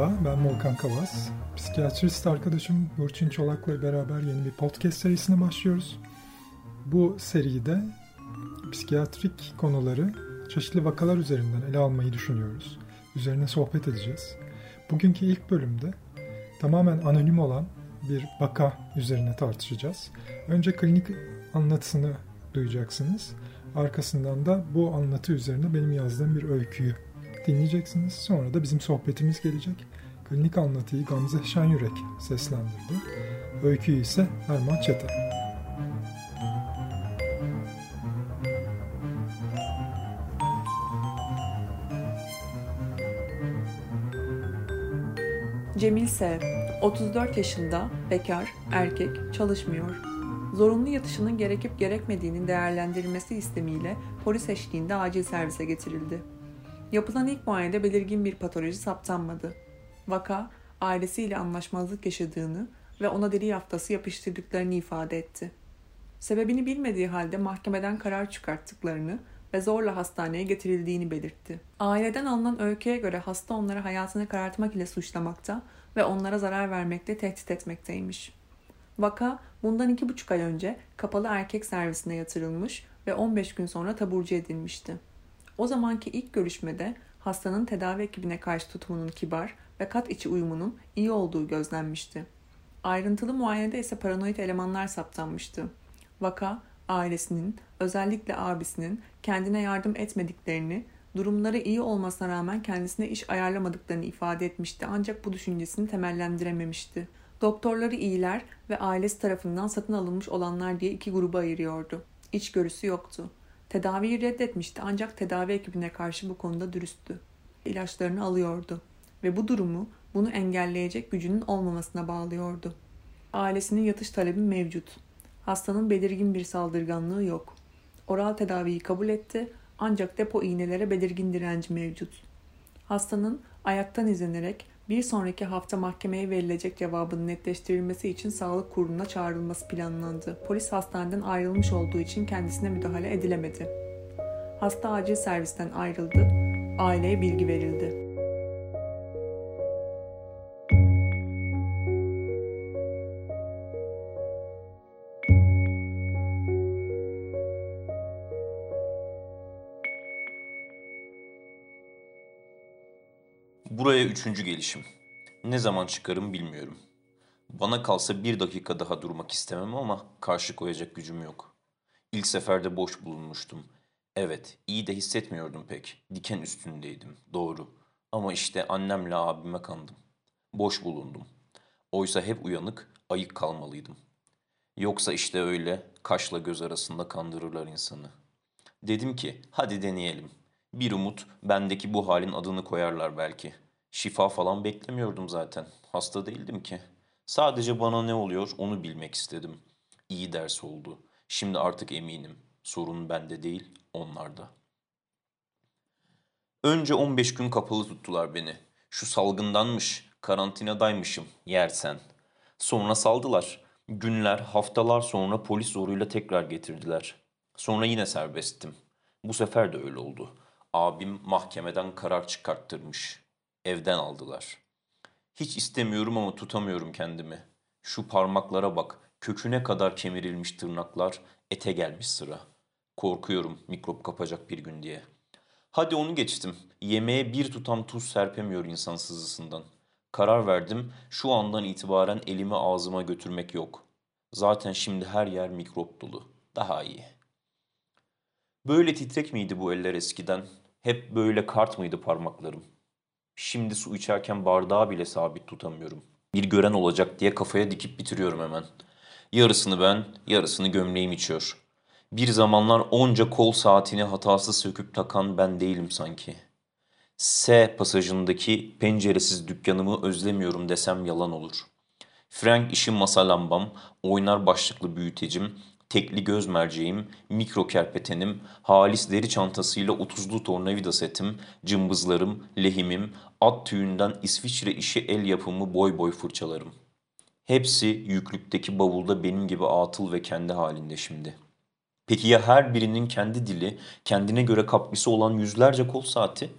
Merhaba, ben Volkan Kavas. Psikiyatrist arkadaşım Burçin Çolak'la beraber yeni bir podcast serisine başlıyoruz. Bu seride psikiyatrik konuları çeşitli vakalar üzerinden ele almayı düşünüyoruz. Üzerine sohbet edeceğiz. Bugünkü ilk bölümde tamamen anonim olan bir vaka üzerine tartışacağız. Önce klinik anlatısını duyacaksınız. Arkasından da bu anlatı üzerine benim yazdığım bir öyküyü dinleyeceksiniz. Sonra da bizim sohbetimiz gelecek. Klinik anlatıyı Gamze Şenyürek seslendirdi. Öyküyü ise Erman Çete. Cemil S. 34 yaşında, bekar, erkek, çalışmıyor. Zorunlu yatışının gerekip gerekmediğinin değerlendirilmesi istemiyle polis eşliğinde acil servise getirildi. Yapılan ilk muayenede belirgin bir patoloji saptanmadı. Vaka, ailesiyle anlaşmazlık yaşadığını ve ona deri yaftası yapıştırdıklarını ifade etti. Sebebini bilmediği halde mahkemeden karar çıkarttıklarını ve zorla hastaneye getirildiğini belirtti. Aileden alınan öyküye göre hasta onları hayatını karartmak ile suçlamakta ve onlara zarar vermekle tehdit etmekteymiş. Vaka bundan iki buçuk ay önce kapalı erkek servisine yatırılmış ve 15 gün sonra taburcu edilmişti. O zamanki ilk görüşmede hastanın tedavi ekibine karşı tutumunun kibar ve kat içi uyumunun iyi olduğu gözlenmişti. Ayrıntılı muayenede ise paranoid elemanlar saptanmıştı. Vaka, ailesinin, özellikle abisinin kendine yardım etmediklerini, durumları iyi olmasına rağmen kendisine iş ayarlamadıklarını ifade etmişti ancak bu düşüncesini temellendirememişti. Doktorları iyiler ve ailesi tarafından satın alınmış olanlar diye iki gruba ayırıyordu. İçgörüsü yoktu. Tedaviyi reddetmişti ancak tedavi ekibine karşı bu konuda dürüsttü. İlaçlarını alıyordu ve bu durumu bunu engelleyecek gücünün olmamasına bağlıyordu. Ailesinin yatış talebi mevcut. Hastanın belirgin bir saldırganlığı yok. Oral tedaviyi kabul etti ancak depo iğnelere belirgin direnci mevcut. Hastanın ayaktan izlenerek bir sonraki hafta mahkemeye verilecek cevabın netleştirilmesi için sağlık kuruluna çağrılması planlandı. Polis hastaneden ayrılmış olduğu için kendisine müdahale edilemedi. Hasta acil servisten ayrıldı. Aileye bilgi verildi. Üçüncü gelişim. Ne zaman çıkarım bilmiyorum. Bana kalsa bir dakika daha durmak istemem ama karşı koyacak gücüm yok. İlk seferde boş bulunmuştum. Evet, iyi de hissetmiyordum pek. Diken üstündeydim, doğru. Ama işte annemle abime kandım. Boş bulundum. Oysa hep uyanık, ayık kalmalıydım. Yoksa işte öyle kaşla göz arasında kandırırlar insanı. Dedim ki, hadi deneyelim. Bir umut, bendeki bu halin adını koyarlar belki.'' Şifa falan beklemiyordum zaten. Hasta değildim ki. Sadece bana ne oluyor onu bilmek istedim. İyi ders oldu. Şimdi artık eminim. Sorun bende değil, onlarda. Önce 15 gün kapalı tuttular beni. Şu salgındanmış, karantinadaymışım, yersen. Sonra saldılar. Günler, haftalar sonra polis zoruyla tekrar getirdiler. Sonra yine serbesttim. Bu sefer de öyle oldu. Abim mahkemeden karar çıkarttırmış. Evden aldılar. Hiç istemiyorum ama tutamıyorum kendimi. Şu parmaklara bak, köküne kadar kemirilmiş tırnaklar, ete gelmiş sıra. Korkuyorum mikrop kapacak bir gün diye. Hadi onu geçtim. Yemeğe bir tutam tuz serpemiyor insan sızısından. Karar verdim, şu andan itibaren elimi ağzıma götürmek yok. Zaten şimdi her yer mikrop dolu. Daha iyi. Böyle titrek miydi bu eller eskiden? Hep böyle kart mıydı parmaklarım? Şimdi su içerken bardağı bile sabit tutamıyorum. Bir gören olacak diye kafaya dikip bitiriyorum hemen. Yarısını ben, yarısını gömleğim içiyor. Bir zamanlar onca kol saatini hatasız söküp takan ben değilim sanki. S pasajındaki penceresiz dükkanımı özlemiyorum desem yalan olur. Frank işi masa lambam, oynar başlıklı büyütecim, tekli göz merceğim, mikro kerpetenim, halis deri çantasıyla otuzlu tornavida setim, cımbızlarım, lehimim, at tüyünden İsviçre işi el yapımı boy boy fırçalarım. Hepsi yüklükteki bavulda benim gibi atıl ve kendi halinde şimdi. Peki ya her birinin kendi dili, kendine göre kaplısı olan yüzlerce kol saati?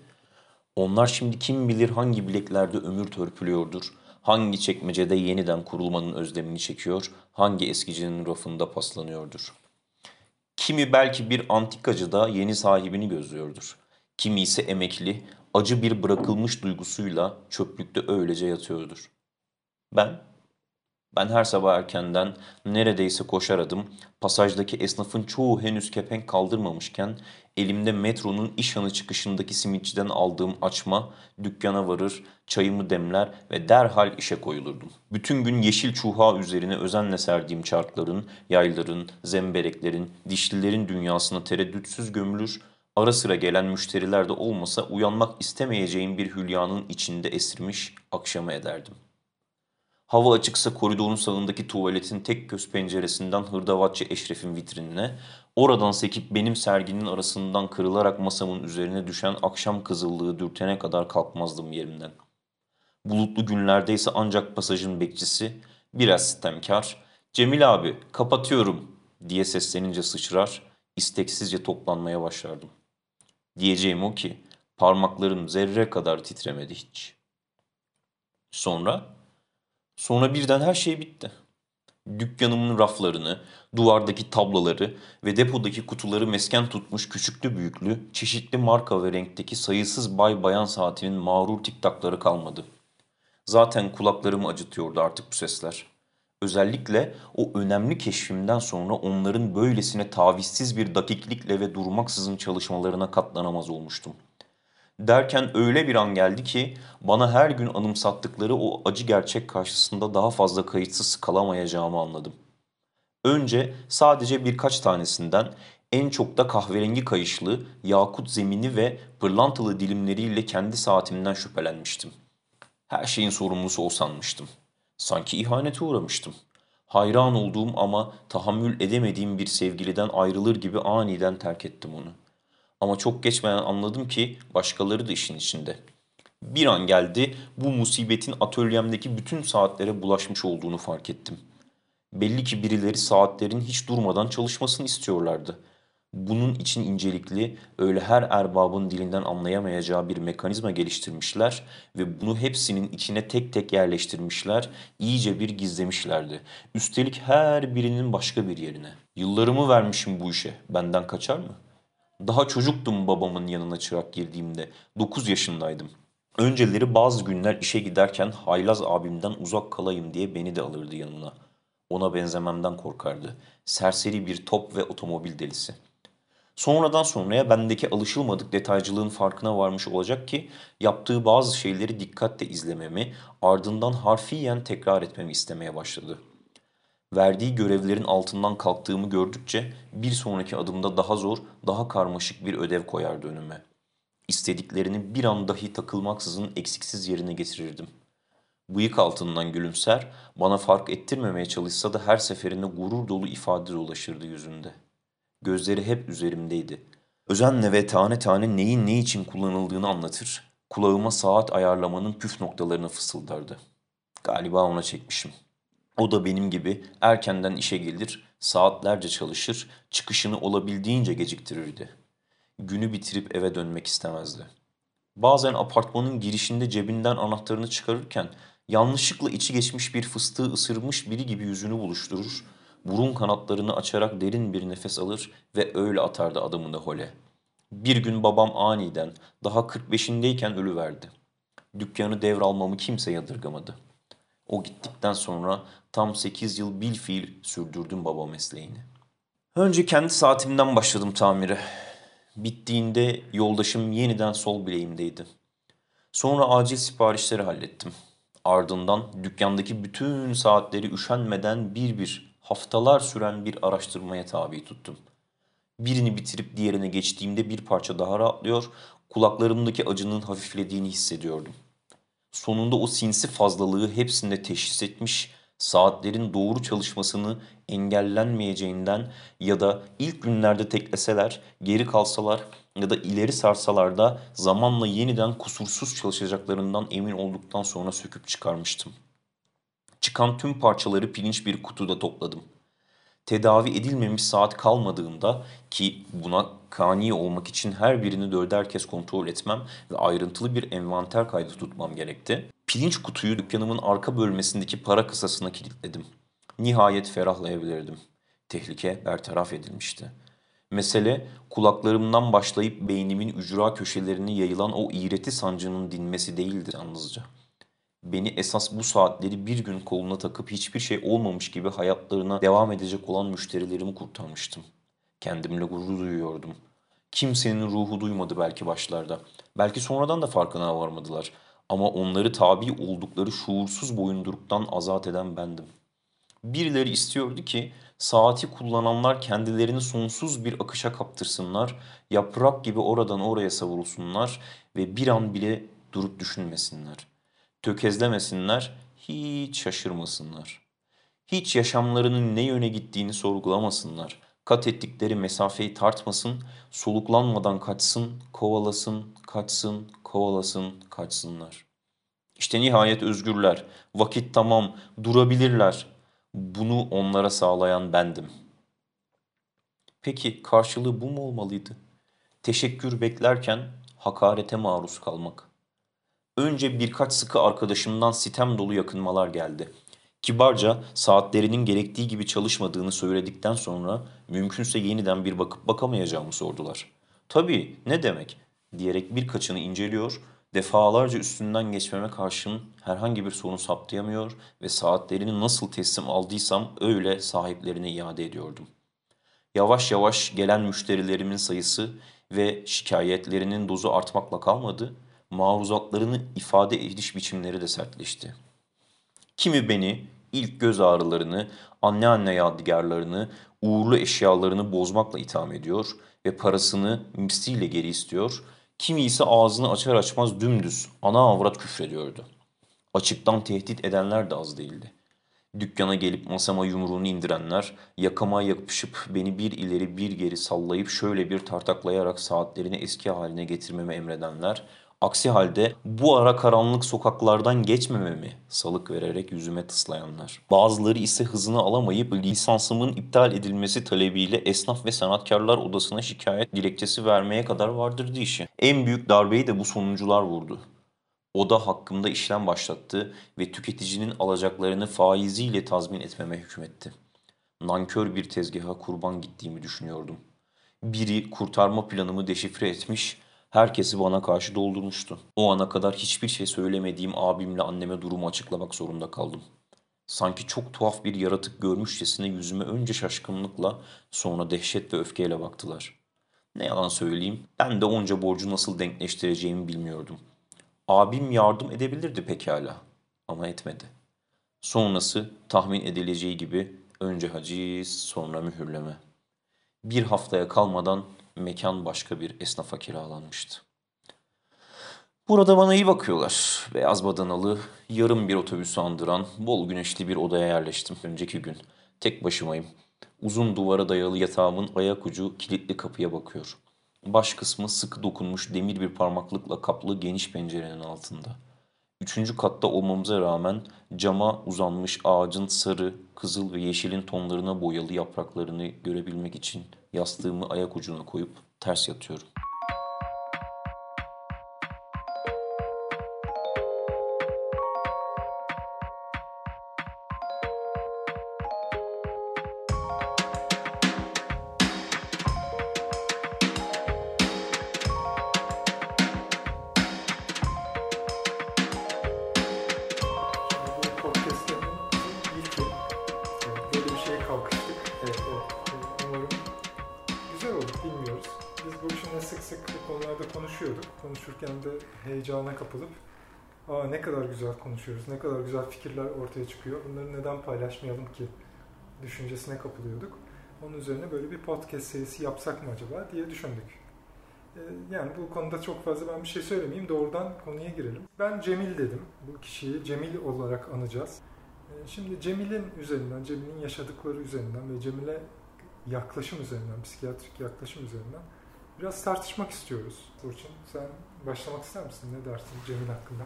Onlar şimdi kim bilir hangi bileklerde ömür törpülüyordur, hangi çekmecede yeniden kurulmanın özlemini çekiyor, hangi eskicinin rafında paslanıyordur. Kimi belki bir antikacıda yeni sahibini gözlüyordur. Kimi ise emekli, acı bir bırakılmış duygusuyla çöplükte öylece yatıyordur. Ben ben her sabah erkenden neredeyse koşar adım, pasajdaki esnafın çoğu henüz kepenk kaldırmamışken elimde metronun işhanı çıkışındaki simitçiden aldığım açma, dükkana varır, çayımı demler ve derhal işe koyulurdum. Bütün gün yeşil çuha üzerine özenle serdiğim çarkların, yayların, zembereklerin, dişlilerin dünyasına tereddütsüz gömülür, ara sıra gelen müşteriler de olmasa uyanmak istemeyeceğim bir hülyanın içinde esirmiş akşama ederdim.'' Hava açıksa koridorun sağındaki tuvaletin tek göz penceresinden hırdavatçı Eşref'in vitrinine, oradan sekip benim serginin arasından kırılarak masamın üzerine düşen akşam kızıllığı dürtene kadar kalkmazdım yerimden. Bulutlu günlerde ise ancak pasajın bekçisi, biraz sitemkar, ''Cemil abi, kapatıyorum.'' diye seslenince sıçrar, isteksizce toplanmaya başlardım. Diyeceğim o ki, parmaklarım zerre kadar titremedi hiç. Sonra Sonra birden her şey bitti. Dükkanımın raflarını, duvardaki tabloları ve depodaki kutuları mesken tutmuş küçüklü büyüklü, çeşitli marka ve renkteki sayısız bay bayan saatinin mağrur tiktakları kalmadı. Zaten kulaklarımı acıtıyordu artık bu sesler. Özellikle o önemli keşfimden sonra onların böylesine tavizsiz bir dakiklikle ve durmaksızın çalışmalarına katlanamaz olmuştum.'' Derken öyle bir an geldi ki bana her gün anımsattıkları o acı gerçek karşısında daha fazla kayıtsız kalamayacağımı anladım. Önce sadece birkaç tanesinden en çok da kahverengi kayışlı, yakut zemini ve pırlantalı dilimleriyle kendi saatimden şüphelenmiştim. Her şeyin sorumlusu o sanmıştım. Sanki ihanete uğramıştım. Hayran olduğum ama tahammül edemediğim bir sevgiliden ayrılır gibi aniden terk ettim onu. Ama çok geçmeden anladım ki başkaları da işin içinde. Bir an geldi bu musibetin atölyemdeki bütün saatlere bulaşmış olduğunu fark ettim. Belli ki birileri saatlerin hiç durmadan çalışmasını istiyorlardı. Bunun için incelikli, öyle her erbabın dilinden anlayamayacağı bir mekanizma geliştirmişler ve bunu hepsinin içine tek tek yerleştirmişler, iyice bir gizlemişlerdi. Üstelik her birinin başka bir yerine. Yıllarımı vermişim bu işe, benden kaçar mı?'' Daha çocuktum babamın yanına çırak girdiğimde. 9 yaşındaydım. Önceleri bazı günler işe giderken haylaz abimden uzak kalayım diye beni de alırdı yanına. Ona benzememden korkardı. Serseri bir top ve otomobil delisi. Sonradan sonraya bendeki alışılmadık detaycılığın farkına varmış olacak ki yaptığı bazı şeyleri dikkatle izlememi, ardından harfiyen tekrar etmemi istemeye başladı.'' Verdiği görevlerin altından kalktığımı gördükçe bir sonraki adımda daha zor, daha karmaşık bir ödev koyardı önüme. İstediklerini bir an dahi takılmaksızın eksiksiz yerine getirirdim. Bıyık altından gülümser, bana fark ettirmemeye çalışsa da her seferinde gurur dolu ifade dolaşırdı yüzünde. Gözleri hep üzerimdeydi. Özenle ve tane tane neyin ne için kullanıldığını anlatır, kulağıma saat ayarlamanın püf noktalarını fısıldardı. Galiba ona çekmişim.'' O da benim gibi erkenden işe gelir, saatlerce çalışır, çıkışını olabildiğince geciktirirdi. Günü bitirip eve dönmek istemezdi. Bazen apartmanın girişinde cebinden anahtarını çıkarırken yanlışlıkla içi geçmiş bir fıstığı ısırmış biri gibi yüzünü buluşturur, burun kanatlarını açarak derin bir nefes alır ve öyle atardı adımını hole. Bir gün babam aniden daha 45'indeyken ölüverdi. Dükkanı devralmamı kimse yadırgamadı. O gittikten sonra Tam 8 yıl bil fiil sürdürdüm baba mesleğini. Önce kendi saatimden başladım tamire. Bittiğinde yoldaşım yeniden sol bileğimdeydi. Sonra acil siparişleri hallettim. Ardından dükkandaki bütün saatleri üşenmeden bir bir haftalar süren bir araştırmaya tabi tuttum. Birini bitirip diğerine geçtiğimde bir parça daha rahatlıyor, kulaklarımdaki acının hafiflediğini hissediyordum. Sonunda o sinsi fazlalığı hepsinde teşhis etmiş, saatlerin doğru çalışmasını engellenmeyeceğinden ya da ilk günlerde tekleseler, geri kalsalar ya da ileri sarsalar da zamanla yeniden kusursuz çalışacaklarından emin olduktan sonra söküp çıkarmıştım. Çıkan tüm parçaları pirinç bir kutuda topladım. Tedavi edilmemiş saat kalmadığında ki buna kani olmak için her birini dörder kez kontrol etmem ve ayrıntılı bir envanter kaydı tutmam gerekti. Pilinç kutuyu dükkanımın arka bölmesindeki para kasasına kilitledim. Nihayet ferahlayabilirdim. Tehlike bertaraf edilmişti. Mesele kulaklarımdan başlayıp beynimin ücra köşelerine yayılan o iğreti sancının dinmesi değildi yalnızca. Beni esas bu saatleri bir gün koluna takıp hiçbir şey olmamış gibi hayatlarına devam edecek olan müşterilerimi kurtarmıştım. Kendimle gurur duyuyordum. Kimsenin ruhu duymadı belki başlarda. Belki sonradan da farkına varmadılar. Ama onları tabi oldukları şuursuz boyunduruktan azat eden bendim. Birileri istiyordu ki saati kullananlar kendilerini sonsuz bir akışa kaptırsınlar, yaprak gibi oradan oraya savrulsunlar ve bir an bile durup düşünmesinler. Tökezlemesinler, hiç şaşırmasınlar. Hiç yaşamlarının ne yöne gittiğini sorgulamasınlar. Kat ettikleri mesafeyi tartmasın, soluklanmadan kaçsın, kovalasın, kaçsın, kovalasın, kaçsınlar. İşte nihayet özgürler. Vakit tamam, durabilirler. Bunu onlara sağlayan bendim. Peki karşılığı bu mu olmalıydı? Teşekkür beklerken hakarete maruz kalmak. Önce birkaç sıkı arkadaşımdan sitem dolu yakınmalar geldi. Kibarca saatlerinin gerektiği gibi çalışmadığını söyledikten sonra mümkünse yeniden bir bakıp bakamayacağımı sordular. Tabii ne demek diyerek birkaçını inceliyor, defalarca üstünden geçmeme karşın herhangi bir sorun saptayamıyor ve saatlerini nasıl teslim aldıysam öyle sahiplerine iade ediyordum. Yavaş yavaş gelen müşterilerimin sayısı ve şikayetlerinin dozu artmakla kalmadı, maruzatlarını ifade ediş biçimleri de sertleşti. Kimi beni ilk göz ağrılarını, anne anne yadigarlarını, uğurlu eşyalarını bozmakla itham ediyor ve parasını misliyle geri istiyor. Kimi ise ağzını açar açmaz dümdüz ana avrat küfrediyordu. Açıktan tehdit edenler de az değildi. Dükkana gelip masama yumruğunu indirenler, yakama yapışıp beni bir ileri bir geri sallayıp şöyle bir tartaklayarak saatlerini eski haline getirmemi emredenler, Aksi halde bu ara karanlık sokaklardan geçmememi salık vererek yüzüme tıslayanlar. Bazıları ise hızını alamayıp lisansımın iptal edilmesi talebiyle esnaf ve sanatkarlar odasına şikayet dilekçesi vermeye kadar vardırdı işi. En büyük darbeyi de bu sonuncular vurdu. Oda hakkımda işlem başlattı ve tüketicinin alacaklarını faiziyle tazmin etmeme hükmetti. Nankör bir tezgaha kurban gittiğimi düşünüyordum. Biri kurtarma planımı deşifre etmiş Herkesi bana karşı doldurmuştu. O ana kadar hiçbir şey söylemediğim abimle anneme durumu açıklamak zorunda kaldım. Sanki çok tuhaf bir yaratık görmüşçesine yüzüme önce şaşkınlıkla sonra dehşet ve öfkeyle baktılar. Ne yalan söyleyeyim ben de onca borcu nasıl denkleştireceğimi bilmiyordum. Abim yardım edebilirdi pekala ama etmedi. Sonrası tahmin edileceği gibi önce haciz sonra mühürleme. Bir haftaya kalmadan mekan başka bir esnafa kiralanmıştı. Burada bana iyi bakıyorlar. Beyaz badanalı, yarım bir otobüsü andıran, bol güneşli bir odaya yerleştim önceki gün. Tek başımayım. Uzun duvara dayalı yatağımın ayak ucu kilitli kapıya bakıyor. Baş kısmı sıkı dokunmuş demir bir parmaklıkla kaplı geniş pencerenin altında. Üçüncü katta olmamıza rağmen cama uzanmış ağacın sarı, kızıl ve yeşilin tonlarına boyalı yapraklarını görebilmek için Yastığımı ayak ucuna koyup ters yatıyorum. Heyecana kapılıp Aa, ne kadar güzel konuşuyoruz, ne kadar güzel fikirler ortaya çıkıyor. Bunları neden paylaşmayalım ki düşüncesine kapılıyorduk. Onun üzerine böyle bir podcast serisi yapsak mı acaba diye düşündük. Ee, yani bu konuda çok fazla ben bir şey söylemeyeyim. Doğrudan konuya girelim. Ben Cemil dedim. Bu kişiyi Cemil olarak anacağız. Ee, şimdi Cemil'in üzerinden, Cemil'in yaşadıkları üzerinden ve Cemil'e yaklaşım üzerinden, psikiyatrik yaklaşım üzerinden biraz tartışmak istiyoruz. Burçin sen başlamak ister misin? Ne dersin Cemil hakkında?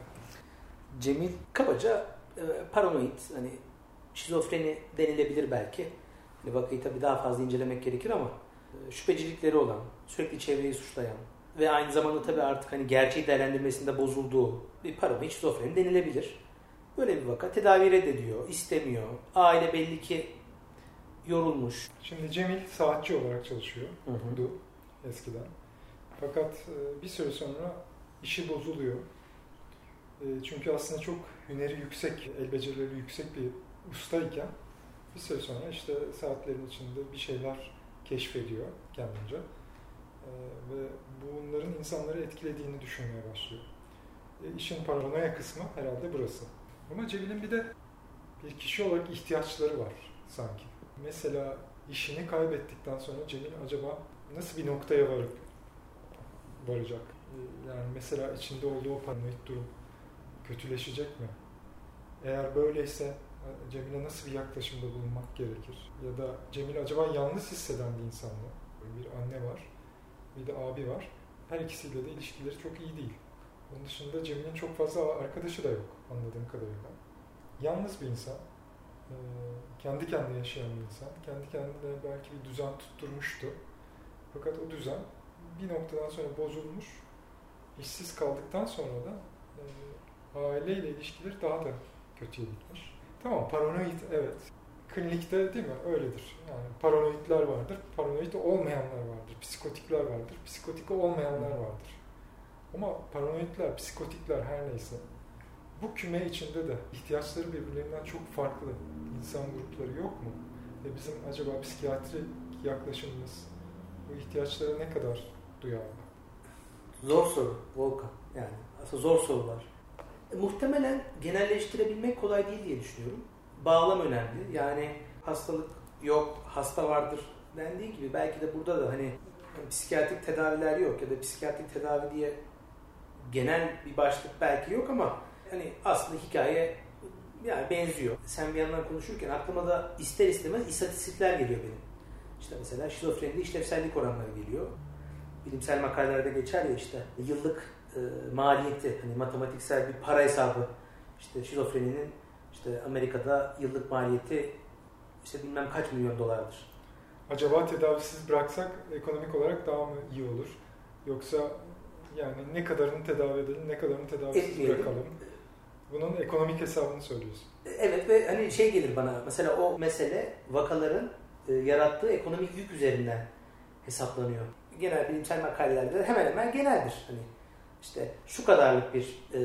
Cemil kabaca e, paranoid, hani şizofreni denilebilir belki. Vakayı tabii daha fazla incelemek gerekir ama e, şüphecilikleri olan, sürekli çevreyi suçlayan ve aynı zamanda tabii artık hani gerçeği değerlendirmesinde bozulduğu bir paranoid şizofreni denilebilir. Böyle bir vaka. Tedavi reddediyor, istemiyor. Aile belli ki yorulmuş. Şimdi Cemil saatçi olarak çalışıyor. Hı hı. Eskiden. Fakat e, bir süre sonra işi bozuluyor. E, Çünkü aslında çok hüneri yüksek, el becerileri yüksek bir ustayken bir süre sonra işte saatlerin içinde bir şeyler keşfediyor kendince. E, Ve bunların insanları etkilediğini düşünmeye başlıyor. İşin paranoya kısmı herhalde burası. Ama Cemil'in bir de bir kişi olarak ihtiyaçları var sanki. Mesela işini kaybettikten sonra Cemil acaba nasıl bir noktaya varıp varacak? Yani mesela içinde olduğu o paranoid durum kötüleşecek mi? Eğer böyleyse e, Cemil'e nasıl bir yaklaşımda bulunmak gerekir? Ya da Cemil acaba yalnız hisseden bir insan mı? Bir anne var, bir de abi var. Her ikisiyle de ilişkileri çok iyi değil. Onun dışında Cemil'in çok fazla arkadaşı da yok anladığım kadarıyla. Yalnız bir insan, e, kendi kendine yaşayan bir insan, kendi kendine belki bir düzen tutturmuştu. Fakat o düzen bir noktadan sonra bozulmuş, işsiz kaldıktan sonra da e, aileyle ilişkileri daha da kötüye gitmiş. Tamam paranoid evet. Klinikte değil mi? Öyledir. Yani paranoidler vardır, paranoid olmayanlar vardır, psikotikler vardır, psikotik olmayanlar vardır. Ama paranoidler, psikotikler her neyse bu küme içinde de ihtiyaçları birbirlerinden çok farklı insan grupları yok mu? Ve bizim acaba psikiyatri yaklaşımımız bu ihtiyaçlara ne kadar duyarlı? Zor soru Volkan. Yani aslında zor sorular. E, muhtemelen genelleştirebilmek kolay değil diye düşünüyorum. Bağlam önemli. Yani hastalık yok, hasta vardır dendiği gibi belki de burada da hani psikiyatrik tedaviler yok ya da psikiyatrik tedavi diye genel bir başlık belki yok ama hani aslında hikaye yani benziyor. Sen bir yandan konuşurken aklıma da ister istemez istatistikler geliyor benim. İşte mesela şizofrenide işlevsellik oranları geliyor. Bilimsel makalelerde geçer ya işte yıllık e, maliyeti hani matematiksel bir para hesabı işte şizofreninin işte Amerika'da yıllık maliyeti işte bilmem kaç milyon dolardır. Acaba tedavisiz bıraksak ekonomik olarak daha mı iyi olur? Yoksa yani ne kadarını tedavi edelim, ne kadarını tedavisiz Etmeyelim. bırakalım? Bunun ekonomik hesabını söylüyorsun. Evet ve hani şey gelir bana mesela o mesele vakaların e, yarattığı ekonomik yük üzerinden hesaplanıyor. Genel bilimsel makalelerde hemen hemen geneldir. Hani işte şu kadarlık bir e,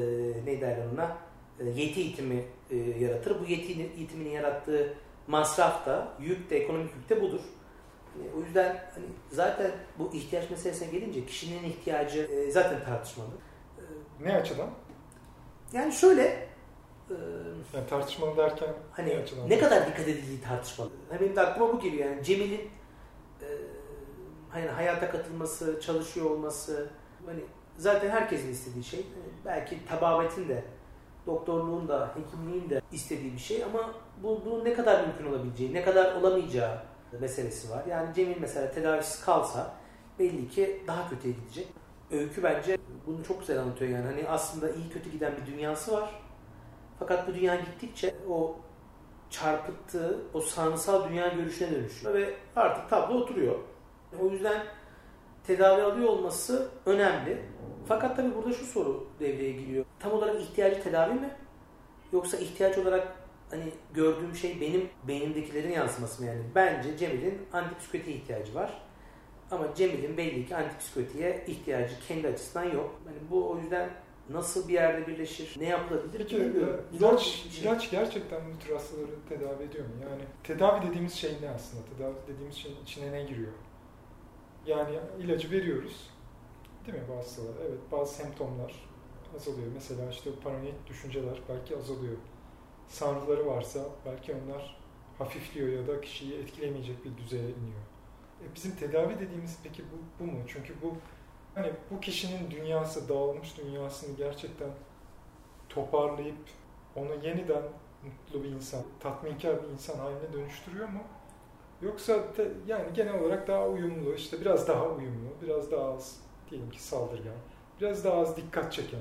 ne derler ona e, yeti itimi e, yaratır. Bu yeti itiminin yarattığı masraf da yük de ekonomik yük de budur. Hani o yüzden hani zaten bu ihtiyaç meselesine gelince kişinin ihtiyacı e, zaten tartışmalı. Ne açıdan? Yani şöyle e, Yani tartışmalı derken Hani ne kadar dikkat edildiği tartışmalı. Hani benim de aklıma bu geliyor yani Cemil'in e, hani hayata katılması, çalışıyor olması hani zaten herkesin istediği şey. Hani belki tababetin de doktorluğun da hekimliğin de istediği bir şey ama bu bunun ne kadar mümkün olabileceği, ne kadar olamayacağı meselesi var. Yani Cemil mesela tedavisiz kalsa belli ki daha kötüye gidecek. Öykü bence bunu çok güzel anlatıyor yani. Hani aslında iyi kötü giden bir dünyası var. Fakat bu dünya gittikçe o çarpıttığı o sanrısal dünya görüşüne dönüşüyor ve artık tablo oturuyor. O yüzden tedavi alıyor olması önemli. Fakat tabii burada şu soru devreye giriyor. Tam olarak ihtiyacı tedavi mi? Yoksa ihtiyaç olarak hani gördüğüm şey benim beynimdekilerin yansıması mı yani? Bence Cemil'in antipsikotiğe ihtiyacı var. Ama Cemil'in belli ki antipsikotiğe ihtiyacı kendi açısından yok. Hani bu o yüzden nasıl bir yerde birleşir, ne yapılabilir Peki bilmiyorum. e, ilaç, şey. ilaç gerçekten bu tür hastaları tedavi ediyor mu? Yani tedavi dediğimiz şey ne aslında? Tedavi dediğimiz şeyin içine ne giriyor? Yani ilacı veriyoruz. Değil mi bu hastalara? Evet bazı semptomlar azalıyor. Mesela işte paranoid düşünceler belki azalıyor. Sanrıları varsa belki onlar hafifliyor ya da kişiyi etkilemeyecek bir düzeye iniyor. E bizim tedavi dediğimiz peki bu, bu mu? Çünkü bu hani bu kişinin dünyası, dağılmış dünyasını gerçekten toparlayıp onu yeniden mutlu bir insan, tatminkar bir insan haline dönüştürüyor mu? Yoksa te- yani genel olarak daha uyumlu, işte biraz daha uyumlu, biraz daha az diyelim ki saldırgan, biraz daha az dikkat çeken,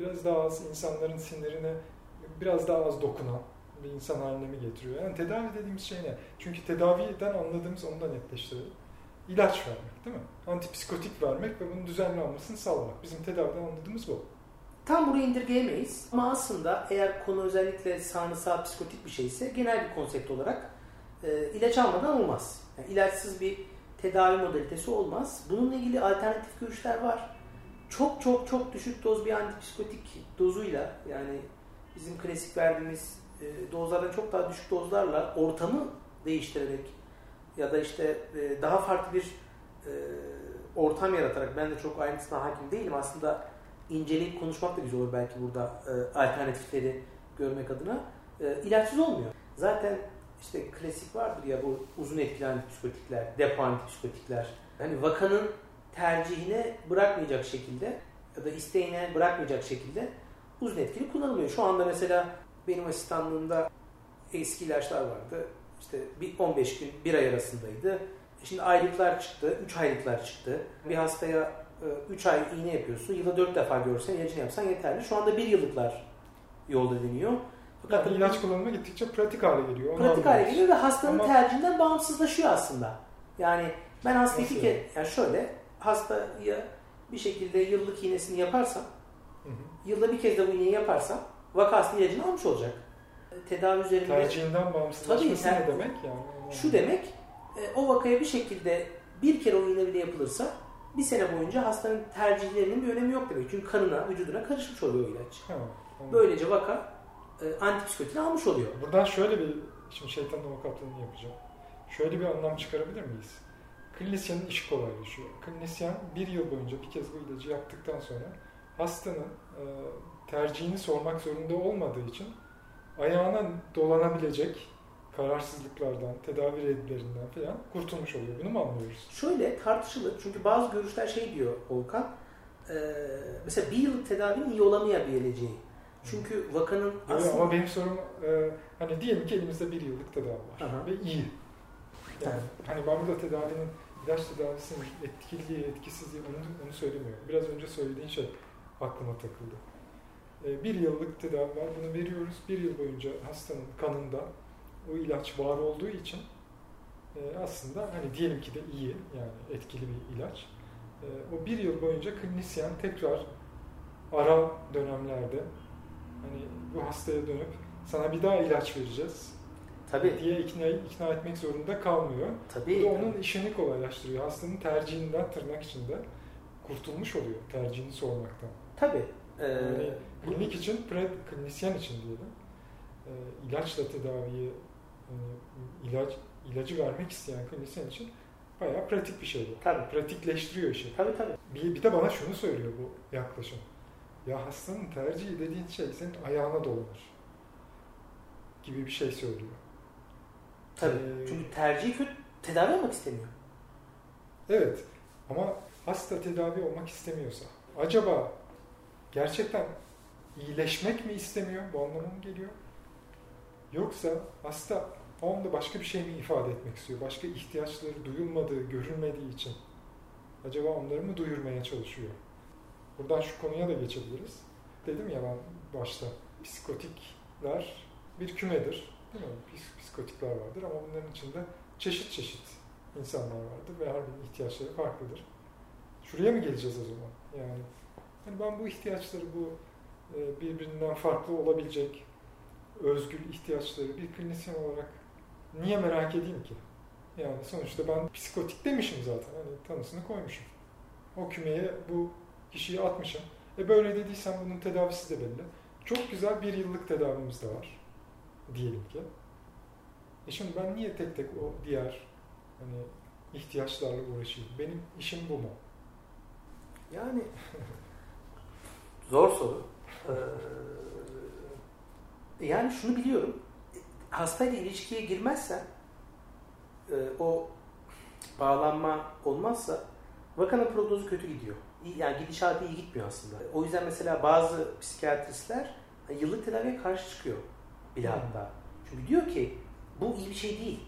biraz daha az insanların sinirine biraz daha az dokunan bir insan haline mi getiriyor? Yani tedavi dediğimiz şey ne? Çünkü tedaviden anladığımız onu da netleştirelim. İlaç vermek değil mi? Antipsikotik vermek ve bunun düzenli almasını sağlamak. Bizim tedaviden anladığımız bu. Tam buraya indirgeyemeyiz ama aslında eğer konu özellikle sağnısal psikotik bir şeyse genel bir konsept olarak e, ilaç almadan olmaz. Yani ilaçsız bir tedavi modalitesi olmaz. Bununla ilgili alternatif görüşler var. Çok çok çok düşük doz bir antipsikotik dozuyla yani bizim klasik verdiğimiz e, dozlardan çok daha düşük dozlarla ortamı değiştirerek ya da işte e, daha farklı bir e, ortam yaratarak ben de çok ayrıntısına hakim değilim aslında inceleyip konuşmak da güzel olur belki burada e, alternatifleri görmek adına e, ilaçsız olmuyor. Zaten işte klasik vardır ya bu uzun etkili antipsikotikler, depo antipsikotikler. Hani vakanın tercihine bırakmayacak şekilde ya da isteğine bırakmayacak şekilde uzun etkili kullanılmıyor. Şu anda mesela benim asistanlığımda eski ilaçlar vardı. İşte bir 15 gün, bir ay arasındaydı. Şimdi aylıklar çıktı, 3 aylıklar çıktı. Bir hastaya 3 ay iğne yapıyorsun. Yılda 4 defa görsen ilacını yapsan yeterli. Şu anda 1 yıllıklar yolda deniyor. Fakat yani ilaç kullanımı gittikçe pratik hale geliyor. Onu pratik hale geliyor ve hastanın Ama... tercihinden bağımsızlaşıyor aslında. Yani ben hastayı iki kere, yani şöyle hastaya bir şekilde yıllık iğnesini yaparsam, hı hı. yılda bir kez de bu iğneyi yaparsam vakasının ilacını almış olacak. Tedavi üzerinde... Tercihinden bağımsızlaşması Tabii, ne demek yani? Şu demek, e, o vakaya bir şekilde bir kere o iğne bile yapılırsa bir sene boyunca hastanın tercihlerinin bir önemi yok demek. Çünkü kanına, vücuduna karışmış oluyor ilaç. Ha, Böylece vaka e, almış oluyor. Buradan şöyle bir, şimdi şeytan avukatlığını yapacağım. Şöyle bir anlam çıkarabilir miyiz? Klinisyenin işi kolaylaşıyor. Klinisyen bir yıl boyunca bir kez bu ilacı yaptıktan sonra hastanın e, tercihini sormak zorunda olmadığı için ayağına dolanabilecek kararsızlıklardan, tedavi reddlerinden falan kurtulmuş oluyor. Bunu mu anlıyoruz? Şöyle tartışılır. Çünkü bazı görüşler şey diyor Volkan. E, mesela bir yıllık tedavinin iyi olamayabileceği. Çünkü vakanın aslında... ama benim sorum e, hani diyelim ki elimizde bir yıllık tedavi var Aha. ve iyi. Yani hani ben burada tedavinin ilaç tedavisinin etkiliği, etkisizliği onu, onu söylemiyorum. Biraz önce söylediğin şey aklıma takıldı. E, bir yıllık tedavi var. Bunu veriyoruz. Bir yıl boyunca hastanın kanında o ilaç var olduğu için e, aslında hani diyelim ki de iyi yani etkili bir ilaç. E, o bir yıl boyunca klinisyen tekrar ara dönemlerde hani bu hastaya dönüp sana bir daha ilaç vereceğiz Tabii. diye ikna, ikna etmek zorunda kalmıyor. Tabii. Bu da onun işini kolaylaştırıyor. Hastanın tercihinden tırnak içinde kurtulmuş oluyor tercihini sormaktan. Tabii. Ee, yani klinik için, pre klinisyen için diyelim. E, ilaçla tedaviyi yani ilaç ilacı vermek isteyen klinisyen için bayağı pratik bir şey bu. Tabii. Pratikleştiriyor işi. Tabii tabii. Bir, bir de bana şunu söylüyor bu yaklaşım. Ya hastanın tercihi dediğin şey senin ayağına dolanır gibi bir şey söylüyor. Tabii. Ee, Çünkü tercihi kötü, tedavi olmak istemiyor. Evet. Ama hasta tedavi olmak istemiyorsa acaba gerçekten iyileşmek mi istemiyor? Bu anlamına mı geliyor? Yoksa hasta onda başka bir şey mi ifade etmek istiyor? Başka ihtiyaçları duyulmadığı, görülmediği için acaba onları mı duyurmaya çalışıyor? Buradan şu konuya da geçebiliriz. Dedim ya ben başta psikotikler bir kümedir. Değil mi? Psikotikler vardır ama bunların içinde çeşit çeşit insanlar vardır ve her birinin ihtiyaçları farklıdır. Şuraya mı geleceğiz o zaman? Yani yani ben bu ihtiyaçları bu birbirinden farklı olabilecek özgür ihtiyaçları bir klinisyen olarak niye merak edeyim ki? Yani sonuçta ben psikotik demişim zaten. Hani tanısını koymuşum. O kümeye bu kişiyi atmışım. E böyle dediysem bunun tedavisi de belli. Çok güzel bir yıllık tedavimiz de var. Diyelim ki. E şimdi ben niye tek tek o diğer hani ihtiyaçlarla uğraşayım? Benim işim bu mu? Yani zor soru. Ee, yani şunu biliyorum. Hastayla ilişkiye girmezsen e, o bağlanma olmazsa vakanın prognozu kötü gidiyor yani gidişatı iyi gitmiyor aslında. O yüzden mesela bazı psikiyatristler yıllık tedaviye karşı çıkıyor bile hatta. Çünkü diyor ki bu iyi bir şey değil.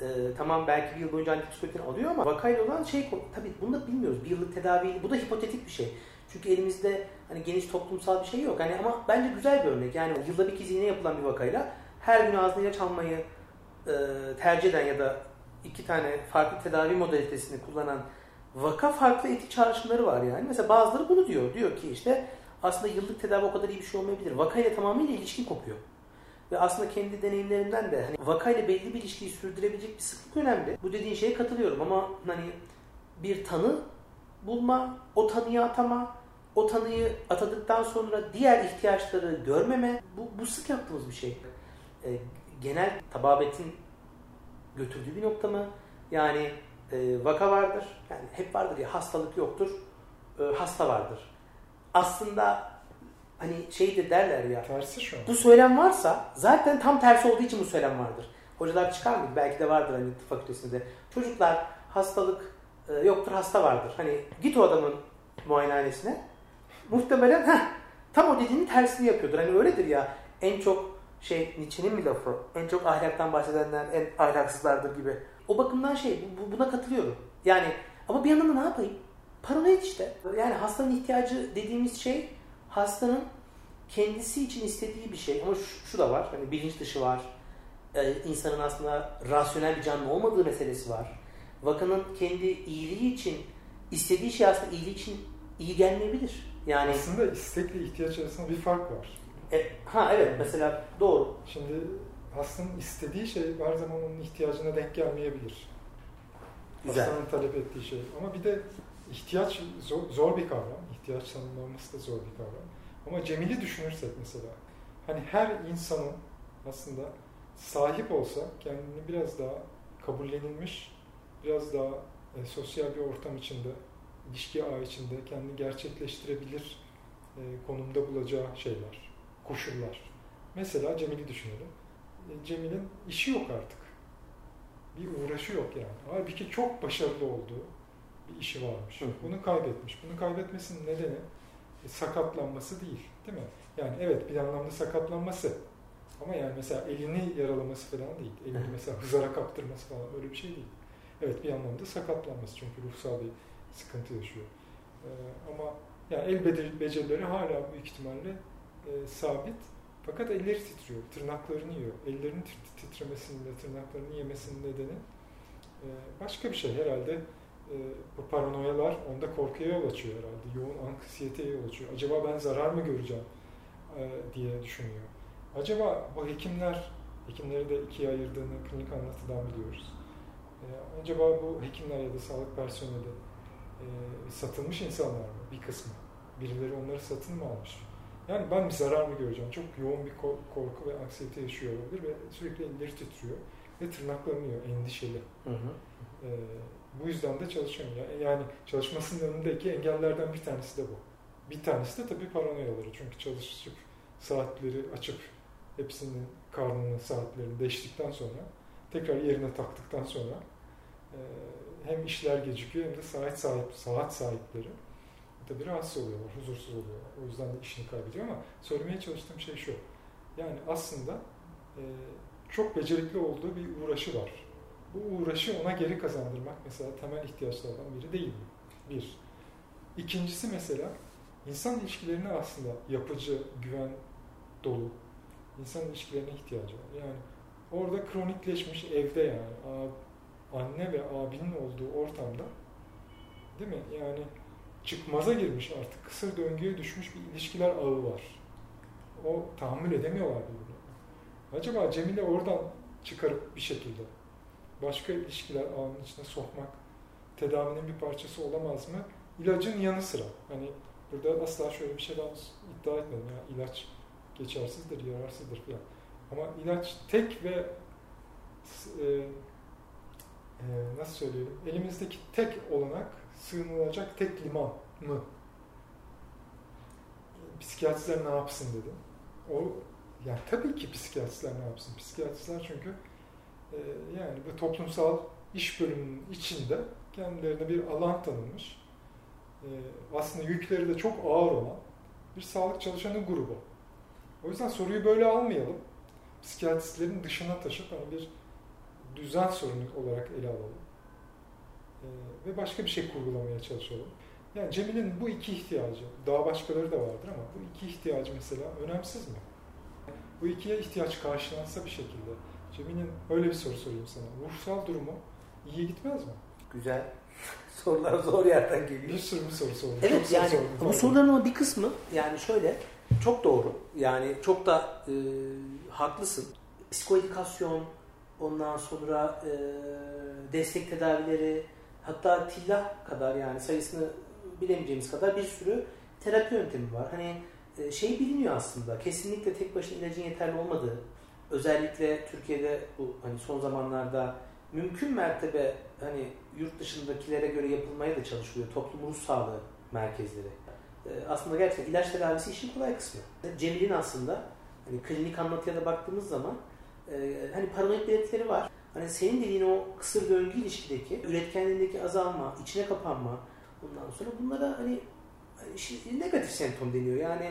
Ee, tamam belki bir yıl boyunca antipsikotini alıyor ama vakayla olan şey tabii bunu da bilmiyoruz. Bir yıllık tedavi bu da hipotetik bir şey. Çünkü elimizde hani geniş toplumsal bir şey yok. Hani ama bence güzel bir örnek. Yani yılda bir kez iğne yapılan bir vakayla her gün ağzına ilaç almayı e, tercih eden ya da iki tane farklı tedavi modalitesini kullanan vaka farklı etik çağrışımları var yani. Mesela bazıları bunu diyor. Diyor ki işte aslında yıllık tedavi o kadar iyi bir şey olmayabilir. Vakayla tamamıyla ilişkin kopuyor. Ve aslında kendi deneyimlerimden de hani vakayla belli bir ilişkiyi sürdürebilecek bir sıklık önemli. Bu dediğin şeye katılıyorum ama hani bir tanı bulma, o tanıyı atama, o tanıyı atadıktan sonra diğer ihtiyaçları görmeme bu, bu sık yaptığımız bir şey. E, genel tababetin götürdüğü bir nokta mı? Yani e, vaka vardır. Yani hep vardır ya hastalık yoktur. E, hasta vardır. Aslında hani şey de derler ya. Tersi şu. Bu söylem varsa zaten tam tersi olduğu için bu söylem vardır. Hocalar çıkar mı? Belki de vardır hani tıp fakültesinde. Çocuklar hastalık e, yoktur hasta vardır. Hani git o adamın muayenehanesine. Muhtemelen heh, tam o dediğinin tersini yapıyordur. Hani öyledir ya en çok şey Nietzsche'nin mi lafı? En çok ahlaktan bahsedenler en ahlaksızlardır gibi. O bakımdan şey bu, buna katılıyorum. Yani ama bir yandan da ne yapayım? Paranoid işte. Yani hastanın ihtiyacı dediğimiz şey hastanın kendisi için istediği bir şey. Ama şu, şu da var. Hani bilinç dışı var. Ee, insanın aslında rasyonel bir canlı olmadığı meselesi var. Vakanın kendi iyiliği için istediği şey aslında iyiliği için iyi gelmeyebilir. Yani aslında istekle ihtiyaç arasında bir fark var. E, ha evet mesela doğru. Şimdi hastanın istediği şey her zaman onun ihtiyacına denk gelmeyebilir. Güzel. Hastanın talep ettiği şey. Ama bir de ihtiyaç zor, zor bir kavram. İhtiyaç tanımlaması da zor bir kavram. Ama Cemil'i düşünürsek mesela hani her insanın aslında sahip olsa kendini biraz daha kabullenilmiş, biraz daha e, sosyal bir ortam içinde, ilişki ağı içinde kendini gerçekleştirebilir e, konumda bulacağı şeyler, koşullar. Mesela Cemil'i düşünelim. E, Cemil'in işi yok artık. Bir uğraşı yok yani. Halbuki çok başarılı olduğu bir işi varmış. Hı. Bunu kaybetmiş. Bunu kaybetmesinin nedeni e, sakatlanması değil. Değil mi? Yani evet bir anlamda sakatlanması. Ama yani mesela elini yaralaması falan değil. Elini mesela hızara kaptırması falan öyle bir şey değil. Evet bir anlamda sakatlanması çünkü ruhsal bir sıkıntı yaşıyor. Ee, ama yani el be- becerileri hala büyük ihtimalle e, sabit. Fakat elleri titriyor, tırnaklarını yiyor. Ellerinin tit- titremesinin ve tırnaklarını yemesinin nedeni e, başka bir şey. Herhalde e, bu paranoyalar onda korkuya yol açıyor herhalde. Yoğun anksiyeteye yol açıyor. Acaba ben zarar mı göreceğim e, diye düşünüyor. Acaba bu hekimler, hekimleri de ikiye ayırdığını klinik anlatıdan biliyoruz. E, acaba bu hekimler ya da sağlık personeli e, satılmış insanlar mı? Bir kısmı. Birileri onları satın mı almış? Yani ben bir zarar mı göreceğim? Çok yoğun bir ko- korku ve anksiyete yaşıyor olabilir ve sürekli elleri titriyor ve tırnaklarını yiyor, endişeli. Hı hı. Ee, bu yüzden de çalışamıyor. Yani çalışmasının önündeki engellerden bir tanesi de bu. Bir tanesi de tabii paranoyaları. Çünkü çalışıp saatleri açıp hepsinin karnını, saatlerini deştikten sonra tekrar yerine taktıktan sonra e, hem işler gecikiyor hem de saat sahip saat sahipleri tabii rahatsız oluyorlar, huzursuz oluyorlar. O yüzden de işini kaybediyor ama söylemeye çalıştığım şey şu. Yani aslında e, çok becerikli olduğu bir uğraşı var. Bu uğraşı ona geri kazandırmak mesela temel ihtiyaçlardan biri değil mi? Bir. İkincisi mesela insan ilişkilerine aslında yapıcı, güven dolu insan ilişkilerine ihtiyacı var. Yani orada kronikleşmiş evde yani anne ve abinin olduğu ortamda değil mi? Yani çıkmaza girmiş artık kısır döngüye düşmüş bir ilişkiler ağı var. O tahammül edemiyorlar birbirine. Acaba Cemile oradan çıkarıp bir şekilde başka ilişkiler ağının içine sokmak tedavinin bir parçası olamaz mı? İlacın yanı sıra. Hani burada asla şöyle bir şeyden iddia etmedim ya ilaç geçersizdir, yararsızdır falan. Ama ilaç tek ve e, e, nasıl söyleyelim? Elimizdeki tek olanak sığınılacak tek liman mı? Psikiyatristler ne yapsın dedim. O yani tabii ki psikiyatristler ne yapsın? Psikiyatristler çünkü e, yani bu toplumsal iş bölümünün içinde kendilerine bir alan tanınmış. E, aslında yükleri de çok ağır olan bir sağlık çalışanı grubu. O yüzden soruyu böyle almayalım. Psikiyatristlerin dışına taşıp hani bir düzen sorunu olarak ele alalım. Ee, ve başka bir şey kurgulamaya çalışalım. Yani Cemil'in bu iki ihtiyacı, daha başkaları da vardır ama bu iki ihtiyacı mesela önemsiz mi? Bu ikiye ihtiyaç karşılansa bir şekilde. Cemil'in öyle bir soru sorayım sana. Ruhsal durumu iyi gitmez mi? Güzel. Sorular zor yerden geliyor. Bir sürü bir soru sordum. Evet Çok soru yani sordum. bu soruların ama bir kısmı yani şöyle çok doğru. Yani çok da e, haklısın. Psikoedikasyon ondan sonra e, destek tedavileri hatta tillah kadar yani sayısını bilemeyeceğimiz kadar bir sürü terapi yöntemi var. Hani e, şey biliniyor aslında. Kesinlikle tek başına ilacın yeterli olmadığı. Özellikle Türkiye'de bu hani son zamanlarda mümkün mertebe hani yurt dışındakilere göre yapılmaya da çalışılıyor. Toplum ruh sağlığı merkezleri. E, aslında gerçekten ilaç tedavisi işin kolay kısmı. Cemil'in aslında hani klinik anlatıya da baktığımız zaman e, hani paranoid belirtileri var. Hani senin dediğin o kısır döngü ilişkideki üretkenliğindeki azalma, içine kapanma bundan sonra bunlara hani hani negatif semptom deniyor. Yani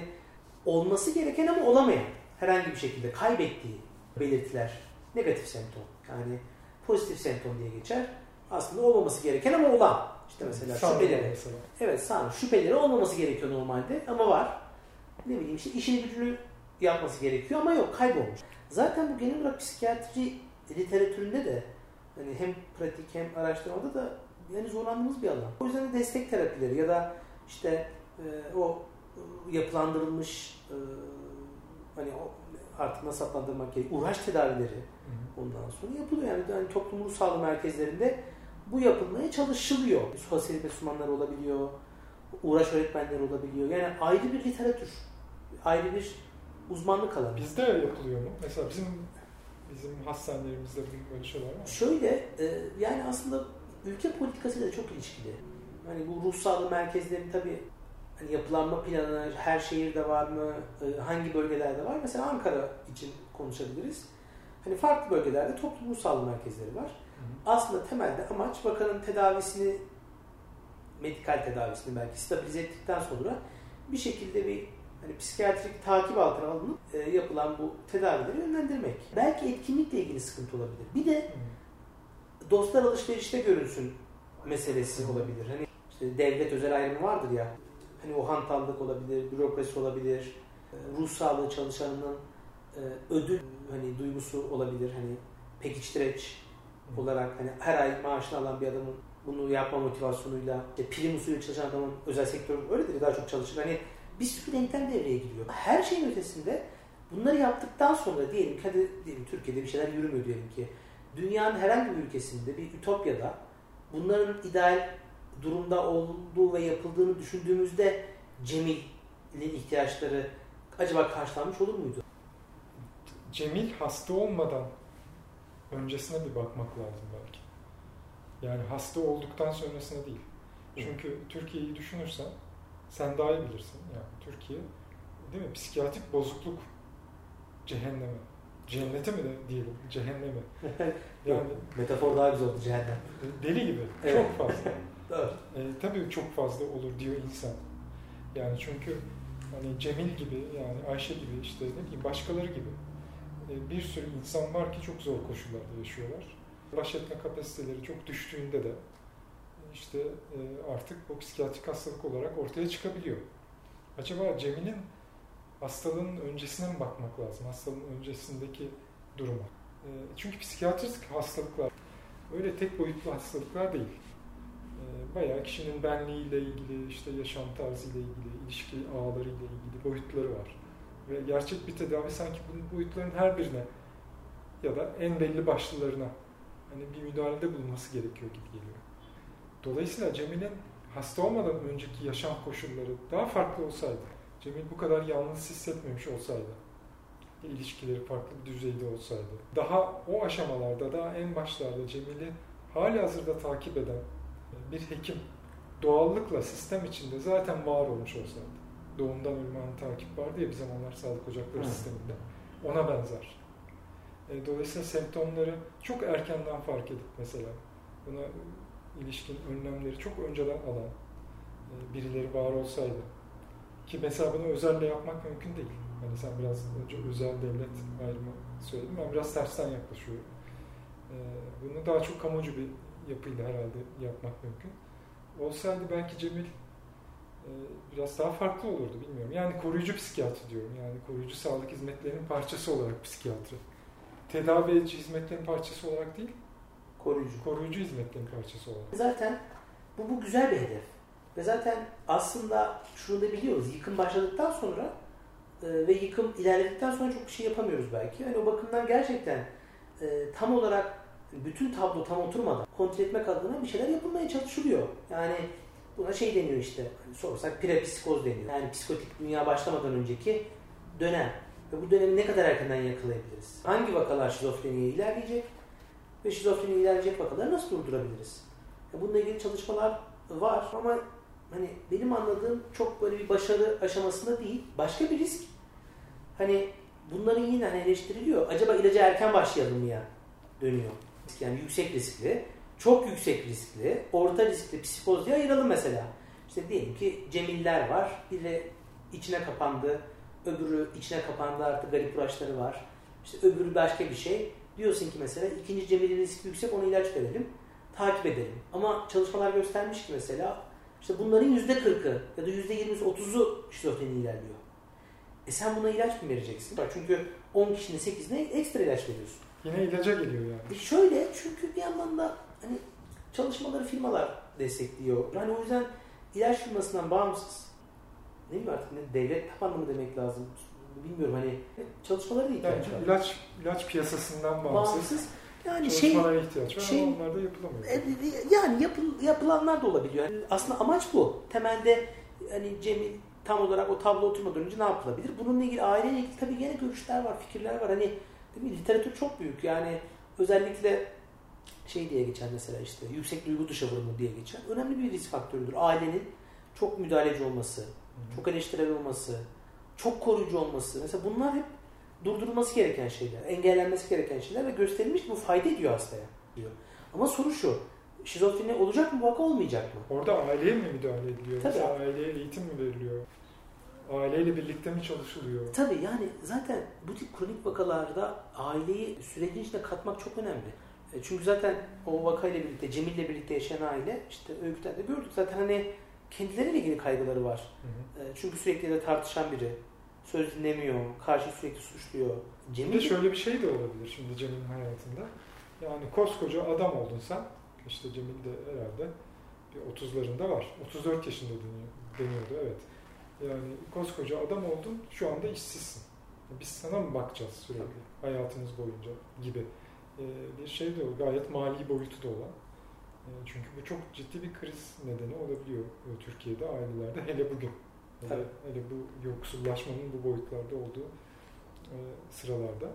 olması gereken ama olamayan herhangi bir şekilde kaybettiği belirtiler negatif semptom. Yani pozitif semptom diye geçer. Aslında olmaması gereken ama olan. İşte mesela Sağ şüpheleri. mesela. Evet sağ şüpheleri olmaması gerekiyor normalde ama var. Ne bileyim işte işini gücünü yapması gerekiyor ama yok kaybolmuş. Zaten bu genel olarak psikiyatri literatüründe de hani hem pratik hem araştırmada da yani zorlandığımız bir alan. O yüzden de destek terapileri ya da işte e, o e, yapılandırılmış e, hani o artık nasıl adlandırmak gerekiyor uğraş tedavileri ondan sonra yapılıyor. Yani, yani toplum ruh sağlığı merkezlerinde bu yapılmaya çalışılıyor. Sosyal uzmanları olabiliyor, uğraş öğretmenleri olabiliyor. Yani ayrı bir literatür, ayrı bir uzmanlık alanı. Bizde yapılıyor mu? Mesela bizim bizim hastanelerimizde böyle şeyler var mı? Şöyle, e, yani aslında ülke politikasıyla çok ilişkili. Hani bu ruh sağlığı merkezleri tabii hani yapılanma planı her şehirde var mı, e, hangi bölgelerde var? Mesela Ankara için konuşabiliriz. Hani farklı bölgelerde toplum ruh sağlığı merkezleri var. Aslında temelde amaç vakanın tedavisini, medikal tedavisini belki stabilize ettikten sonra bir şekilde bir hani psikiyatrik takip altına alınıp e, yapılan bu tedavileri yönlendirmek. Belki etkinlikle ilgili sıkıntı olabilir. Bir de dostlar alışverişte görünsün meselesi olabilir. Hani işte devlet özel ayrımı vardır ya. Hani o hantallık olabilir, bürokrasi olabilir, e, ruh sağlığı çalışanının e, ödül hani duygusu olabilir. Hani pekiştireç olarak hani her ay maaşını alan bir adamın bunu yapma motivasyonuyla işte prim usulü çalışan adamın özel sektör öyledir daha çok çalışır. Hani bir sürü denklem devreye giriyor. Her şeyin ötesinde bunları yaptıktan sonra diyelim ki hadi diyelim Türkiye'de bir şeyler yürümüyor diyelim ki dünyanın herhangi bir ülkesinde bir ütopyada bunların ideal durumda olduğu ve yapıldığını düşündüğümüzde Cemil'in ihtiyaçları acaba karşılanmış olur muydu? Cemil hasta olmadan öncesine bir bakmak lazım belki. Yani hasta olduktan sonrasına değil. Çünkü Türkiye'yi düşünürsen sen daha iyi bilirsin. Yani Türkiye değil mi? Psikiyatrik bozukluk cehenneme. Cennete mi de diyelim? Cehenneme. Yani Metafor daha güzel oldu cehennem. deli gibi. Evet. Çok fazla. Evet. E, tabii çok fazla olur diyor insan. Yani çünkü hani Cemil gibi yani Ayşe gibi işte ne bileyim başkaları gibi e, bir sürü insan var ki çok zor koşullarda yaşıyorlar. Baş etme kapasiteleri çok düştüğünde de işte e, artık bu psikiyatrik hastalık olarak ortaya çıkabiliyor. Acaba Cemil'in hastalığın öncesine mi bakmak lazım? Hastalığın öncesindeki duruma. E, çünkü psikiyatrik hastalıklar öyle tek boyutlu hastalıklar değil. E, bayağı kişinin benliğiyle ilgili, işte yaşam tarzıyla ilgili, ilişki ağlarıyla ilgili boyutları var. Ve gerçek bir tedavi sanki bu boyutların her birine ya da en belli başlılarına hani bir müdahalede bulunması gerekiyor gibi geliyor. Dolayısıyla Cemil'in hasta olmadan önceki yaşam koşulları daha farklı olsaydı, Cemil bu kadar yalnız hissetmemiş olsaydı, ilişkileri farklı bir düzeyde olsaydı, daha o aşamalarda, daha en başlarda Cemil'i hali hazırda takip eden bir hekim doğallıkla sistem içinde zaten var olmuş olsaydı. Doğumdan ölüme anı takip vardı ya bir zamanlar sağlık ocakları Hı. sisteminde. Ona benzer. E, Dolayısıyla semptomları çok erkenden fark edip mesela buna ilişkin önlemleri çok önceden alan e, birileri var olsaydı ki mesela bunu özelle yapmak mümkün değil. Hani sen biraz önce özel devlet ayrımı söyledin. Ben biraz tersten yaklaşıyorum. E, Bunu daha çok kamucu bir yapıyla herhalde yapmak mümkün. Olsaydı belki Cemil e, biraz daha farklı olurdu bilmiyorum. Yani koruyucu psikiyatri diyorum. Yani koruyucu sağlık hizmetlerinin parçası olarak psikiyatri. Tedavi edici hizmetlerin parçası olarak değil, Koruyucu. koruyucu hizmetlerin parçası olarak. Zaten bu, bu güzel bir hedef. Ve zaten aslında şunu da biliyoruz. Yıkım başladıktan sonra e, ve yıkım ilerledikten sonra çok bir şey yapamıyoruz belki. Yani o bakımdan gerçekten e, tam olarak bütün tablo tam oturmadan kontrol etmek adına bir şeyler yapılmaya çalışılıyor. Yani buna şey deniyor işte, hani sorsak prepsikoz deniyor. Yani psikotik dünya başlamadan önceki dönem. Ve bu dönemi ne kadar erkenden yakalayabiliriz? Hangi vakalar şizofreniye ilerleyecek? Ve şizofreni ilerleyecek vakaları nasıl durdurabiliriz? Ya Bununla ilgili çalışmalar var ama hani benim anladığım çok böyle bir başarı aşamasında değil. Başka bir risk. Hani bunların yine hani eleştiriliyor. Acaba ilaca erken başlayalım mı ya? Dönüyor. Yani yüksek riskli, çok yüksek riskli, orta riskli psikoz diye ayıralım mesela. İşte diyelim ki Cemiller var. Biri içine kapandı. Öbürü içine kapandı artık garip uğraşları var. İşte öbürü başka bir şey. Diyorsun ki mesela ikinci Cemil'in riski yüksek ona ilaç verelim. Takip edelim. Ama çalışmalar göstermiş ki mesela işte bunların yüzde kırkı ya da yüzde yirmisi otuzu şizofreni ilerliyor. E sen buna ilaç mı vereceksin? Bak Çünkü 10 kişinin 8'ine ekstra ilaç veriyorsun. Yine ilaca geliyor yani. E şöyle çünkü bir yandan da hani çalışmaları firmalar destekliyor. Yani o yüzden ilaç firmasından bağımsız ne bileyim artık ne devlet tabanlı mı demek lazım bilmiyorum hani çalışmaları da Yani var. ilaç ilaç piyasasından bağımsız, Bağımsız. Yani şey ihtiyaç var şey- ama onlar da yapılamıyor. E, Yani yapıl, yapılanlar da olabiliyor. Yani aslında amaç bu. Temelde hani Cemil tam olarak o tablo oturmadan önce ne yapılabilir? Bununla ilgili aileyle ilgili tabii gene görüşler var, fikirler var. Hani değil mi? Literatür çok büyük. Yani özellikle şey diye geçer mesela işte yüksek duygu dışa vurumu diye geçer. Önemli bir risk faktörüdür. Ailenin çok müdahaleci olması, çok eleştirel olması, çok koruyucu olması. Mesela bunlar hep durdurulması gereken şeyler, engellenmesi gereken şeyler ve gösterilmiş bu fayda ediyor hastaya diyor. Ama soru şu, şizofreni olacak mı vaka olmayacak mı? Orada aileye mi müdahale ediliyor? Tabii. Mesela aileye eğitim mi veriliyor? Aileyle birlikte mi çalışılıyor? Tabii yani zaten bu tip kronik vakalarda aileyi sürecin içine katmak çok önemli. E, Çünkü zaten o vakayla birlikte, Cemil'le birlikte yaşayan aile işte öyküden de gördük zaten hani kendileriyle ilgili kaygıları var. Hı hı. E, Çünkü sürekli de tartışan biri. Söz dinlemiyor, karşı sürekli suçluyor. Bir de Cemil şöyle bir şey de olabilir şimdi Cemil'in hayatında. Yani koskoca adam oldun sen. İşte Cemil de herhalde bir 30'larında var. 34 yaşında deniyor, deniyordu evet. Yani koskoca adam oldun şu anda işsizsin. Biz sana mı bakacağız sürekli hayatınız boyunca gibi Ee, bir şey de o gayet mali boyutu da olan. Ee, Çünkü bu çok ciddi bir kriz nedeni olabiliyor e, Türkiye'de ailelerde hele bugün. Tabii. hele bu yoksullaşmanın bu boyutlarda olduğu e, sıralarda.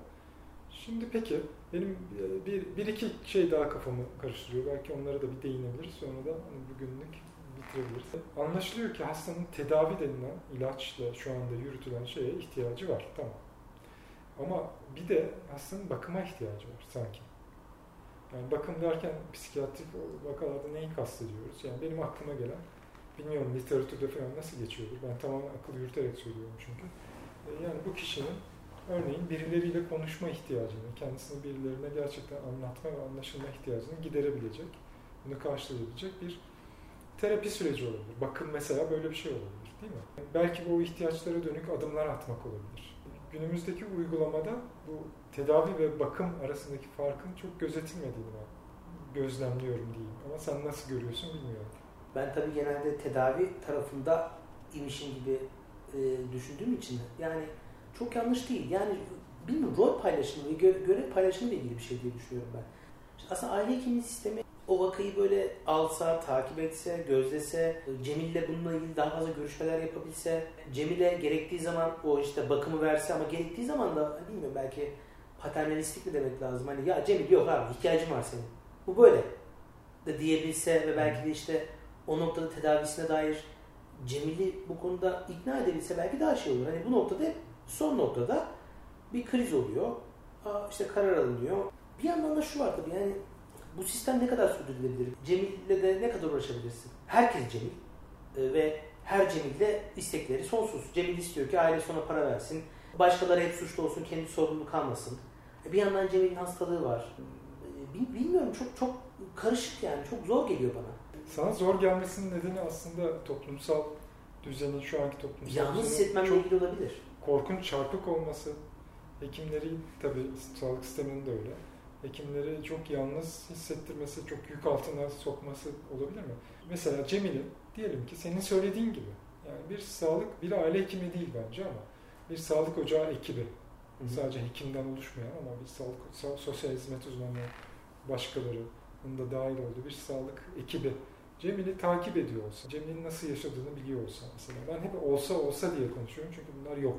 Şimdi peki benim e, bir, bir iki şey daha kafamı karıştırıyor. Belki onlara da bir değinebiliriz. Sonra da hani bugünlük bitirebiliriz. Anlaşılıyor ki hastanın tedavi denilen ilaçla şu anda yürütülen şeye ihtiyacı var. Tamam. Ama bir de hastanın bakıma ihtiyacı var sanki. Yani bakım derken psikiyatrik vakalarda neyi kastediyoruz? Yani benim aklıma gelen, bilmiyorum literatürde falan nasıl geçiyordur. Ben tamamen akıl yürüterek söylüyorum çünkü. E, Yani bu kişinin örneğin birileriyle konuşma ihtiyacını, kendisini birilerine gerçekten anlatma ve anlaşılma ihtiyacını giderebilecek, bunu karşılayabilecek bir terapi süreci olabilir. Bakım mesela böyle bir şey olabilir değil mi? Belki bu ihtiyaçlara dönük adımlar atmak olabilir. Günümüzdeki uygulamada bu tedavi ve bakım arasındaki farkın çok gözetilmediğini ben gözlemliyorum diyeyim. Ama sen nasıl görüyorsun bilmiyorum. Ben tabii genelde tedavi tarafında imişim gibi e, düşündüğüm için yani çok yanlış değil. Yani bilmiyorum rol paylaşımı ve gö- görev paylaşımı ile ilgili bir şey diye düşünüyorum ben. İşte aslında aile hekimliği sistemi o vakayı böyle alsa, takip etse, gözlese, Cemil'le bununla ilgili daha fazla görüşmeler yapabilse, Cemil'e gerektiği zaman o işte bakımı verse ama gerektiği zaman da bilmiyorum belki paternalistik mi demek lazım. Hani ya Cemil yok abi ihtiyacın var senin. Bu böyle de diyebilse ve belki de işte o noktada tedavisine dair Cemil'i bu konuda ikna edebilse belki daha şey olur. Hani bu noktada hep son noktada bir kriz oluyor. Aa, işte karar alınıyor. Bir yandan da şu var tabii yani bu sistem ne kadar sürdürülebilir? Cemil'le de ne kadar uğraşabilirsin? Herkes Cemil Ee, ve her Cemil'de istekleri sonsuz. Cemil istiyor ki ailesi ona para versin. Başkaları hep suçlu olsun, kendi sorumluluğu kalmasın. E, Bir yandan Cemil'in hastalığı var. E, bil- Bilmiyorum çok çok karışık yani. Çok zor geliyor bana. Sana zor gelmesinin nedeni aslında toplumsal düzenin şu anki toplumsal Yalnız hissetmemle çok ilgili olabilir. korkunç çarpık olması, hekimleri tabii sağlık sisteminin de öyle. Hekimleri çok yalnız hissettirmesi, çok yük altına sokması olabilir mi? Mesela Cemil'in diyelim ki senin söylediğin gibi yani bir sağlık, bir aile hekimi değil bence ama bir sağlık ocağı ekibi. Hı hı. Sadece hekimden oluşmayan ama bir sağlık, so- sosyal hizmet uzmanı, başkalarının da dahil olduğu bir sağlık ekibi. Cemil'i takip ediyor olsa, Cemil'in nasıl yaşadığını biliyor olsa mesela. Ben hep olsa olsa diye konuşuyorum çünkü bunlar yok.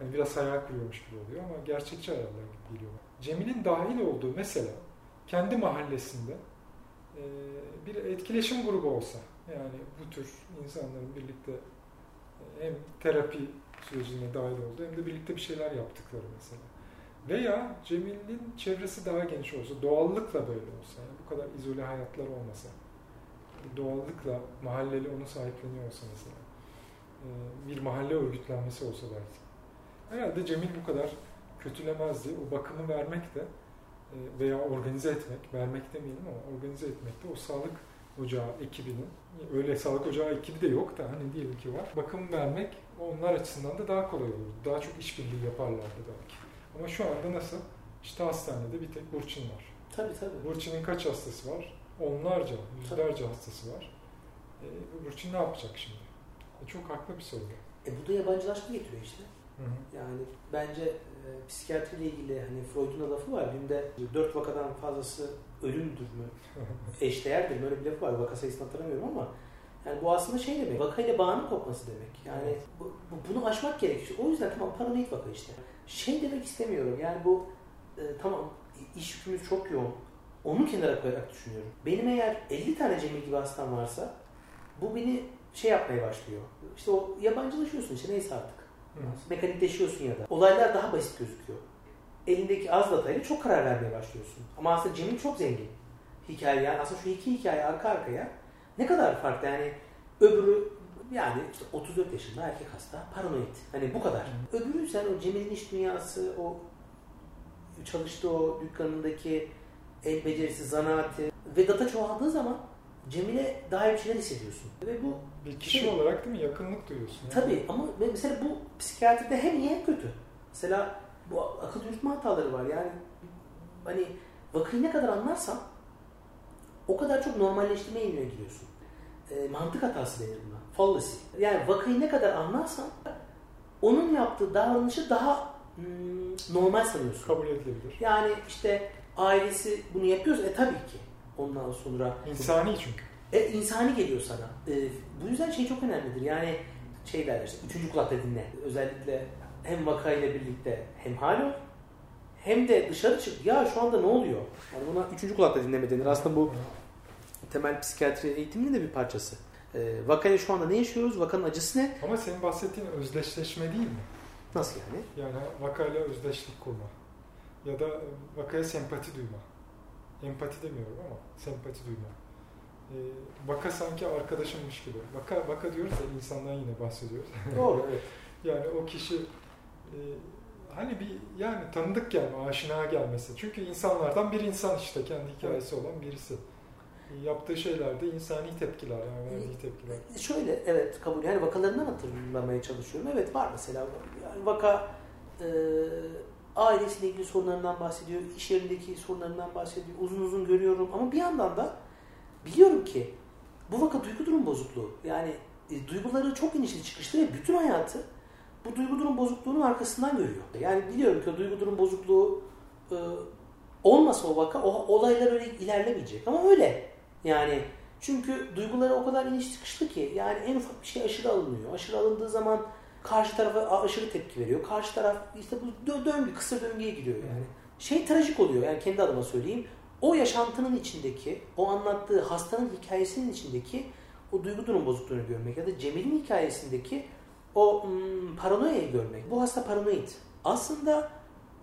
Yani biraz hayal kuruyormuş gibi oluyor ama gerçekçi hayaller gibi geliyor. Cemil'in dahil olduğu mesela kendi mahallesinde e, bir etkileşim grubu olsa yani bu tür insanların birlikte e, hem terapi sürecine dahil olduğu hem de birlikte bir şeyler yaptıkları mesela. Veya Cemil'in çevresi daha geniş olsa, doğallıkla böyle olsa, yani bu kadar izole hayatlar olmasa, doğallıkla mahalleli onu sahipleniyor olsa mesela, e, bir mahalle örgütlenmesi olsa belki. Herhalde Cemil bu kadar kötülemezdi. O bakımı vermek de e, veya organize etmek, vermek demeyelim ama organize etmek de o sağlık ocağı ekibinin, öyle sağlık ocağı ekibi de yok da hani diyelim ki var. Bakım vermek onlar açısından da daha kolay olurdu. Daha çok işbirliği yaparlardı belki. Ama şu anda nasıl? İşte hastanede bir tek Burçin var. Tabii tabii. Burçin'in kaç hastası var? Onlarca, yüzlerce hastası var. E, Burçin ne yapacak şimdi? E, çok haklı bir soru. E bu da yabancılaşma getiriyor işte. Hı hı. Yani bence e, psikiyatriyle ilgili hani Freud'un lafı var. Günde dört vakadan fazlası ölümdür mü? Eşdeğerdir mi? Öyle bir lafı var. Vaka sayısını hatırlamıyorum ama yani bu aslında şey demek. Vakayla bağının kopması demek. Yani bu, bu- bunu aşmak gerekiyor. O yüzden tamam paranoid vaka işte. Şey demek istemiyorum. Yani bu e, tamam iş yükümüz çok yoğun. Onu kenara koyarak düşünüyorum. Benim eğer 50 tane Cemil gibi hastam varsa bu beni şey yapmaya başlıyor. İşte o yabancılaşıyorsun işte neyse artık. Hı. Mekanikleşiyorsun ya da. Olaylar daha basit gözüküyor. Elindeki az datayla çok karar vermeye başlıyorsun. Ama aslında Cemil çok zengin. Hikaye yani aslında şu iki hikaye arka arkaya ne kadar farklı yani öbürü yani işte 34 yaşında erkek hasta paranoid. Hani bu kadar. Öbürü sen o Cemil'in iş dünyası o çalıştığı o dükkanındaki el becerisi, zanaati ve data çoğaldığı zaman Cemil'e dair bir şeyler hissediyorsun. Ve bu Bir kişi Şey- olarak değil mi? Yakınlık duyuyorsun. yani. Tabii ama mesela bu psikiyatride hem iyi hem kötü. Mesela bu akıl yürütme hataları var. Yani hani vakayı ne kadar anlarsan o kadar çok normalleştirmeye yönüne gidiyorsun. E, mantık hatası denir buna. Fallacy. Yani vakayı ne kadar anlarsan onun yaptığı davranışı daha hmm, normal sanıyorsun. Kabul edilebilir. Yani işte ailesi bunu yapıyorsa e tabii ki ondan sonra İnsani çünkü. e, insani geliyor sana. E, bu yüzden şey çok önemlidir. Yani şey derler işte üçüncü kulakta dinle. Özellikle hem vakayla birlikte hem hal ol hem de dışarı çık. Ya şu anda ne oluyor? Yani buna üçüncü kulakta dinleme denir. Aslında bu temel psikiyatri eğitiminin de bir parçası. E, vakayla şu anda ne yaşıyoruz? Vakanın acısı ne? Ama senin bahsettiğin özdeşleşme değil mi? Nasıl yani? Yani vakayla özdeşlik kurma. Ya da vakaya sempati duyma. Empati demiyorum ama sempati duyma. Ee, vaka sanki arkadaşımmış gibi. Vaka, vaka diyoruz da insandan yine bahsediyoruz. Doğru evet. Yani o kişi e, hani bir yani tanıdık gelme, aşina gelmesi. Çünkü insanlardan bir insan işte kendi hikayesi olan birisi. E, Yaptığı şeylerde insani tepkiler yani verdiği tepkiler. Şöyle evet kabul yani vakalarından hatırlamaya çalışıyorum. Evet var mesela yani vaka e, ailesiyle ilgili sorunlarından bahsediyor, iş yerindeki sorunlarından bahsediyor. Uzun uzun görüyorum ama bir yandan da biliyorum ki bu vaka duygu durum bozukluğu. Yani e, duyguları çok inişli çıkışlı ve bütün hayatı bu duygu durum bozukluğunun arkasından görüyor. Yani biliyorum ki o duygu durum bozukluğu e, olmasa o vaka o olaylar öyle ilerlemeyecek. Ama öyle. Yani çünkü duyguları o kadar iniş çıkışlı ki yani en ufak bir şey aşırı alınıyor. Aşırı alındığı zaman karşı tarafa aşırı tepki veriyor. Karşı taraf işte bu dö- döngü, kısır döngüye giriyor yani. Şey trajik oluyor yani kendi adıma söyleyeyim. O yaşantının içindeki, o anlattığı hastanın hikayesinin içindeki o duygu durum bozukluğunu görmek ya da Cemil'in hikayesindeki o hmm, paranoyayı görmek. Bu hasta paranoid. Aslında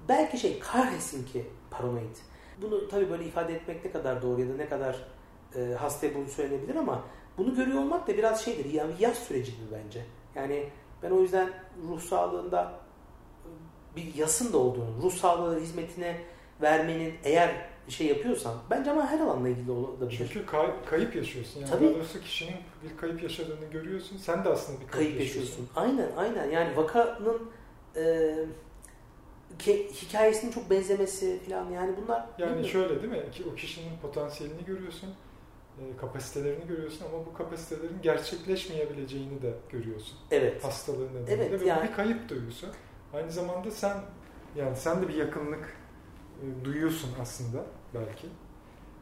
belki şey kahretsin ki paranoid. Bunu tabii böyle ifade etmek ne kadar doğru ya da ne kadar e, hastaya bunu söylenebilir ama bunu görüyor olmak da biraz şeydir. Yani yaş süreci gibi bence. Yani ben o yüzden ruh sağlığında e, bir yasın da olduğunu, ruh sağlığı hizmetine vermenin eğer bir şey yapıyorsan bence ama her alanla ilgili olabilir. Çünkü kay- kayıp yaşıyorsun. Yani Tabii. Doğrusu kişinin bir kayıp yaşadığını görüyorsun. Sen de aslında bir kayıp, kayıp yaşıyorsun. Aynen aynen yani vakanın e, ke- hikayesinin çok benzemesi falan yani bunlar Yani şöyle değil mi? Ki o kişinin potansiyelini görüyorsun, kapasitelerini görüyorsun ama bu kapasitelerin gerçekleşmeyebileceğini de görüyorsun. evet Hastalığı nedeniyle Evet, ve yani- bir kayıp duygusu. Aynı zamanda sen yani sen de bir yakınlık e, duyuyorsun aslında belki.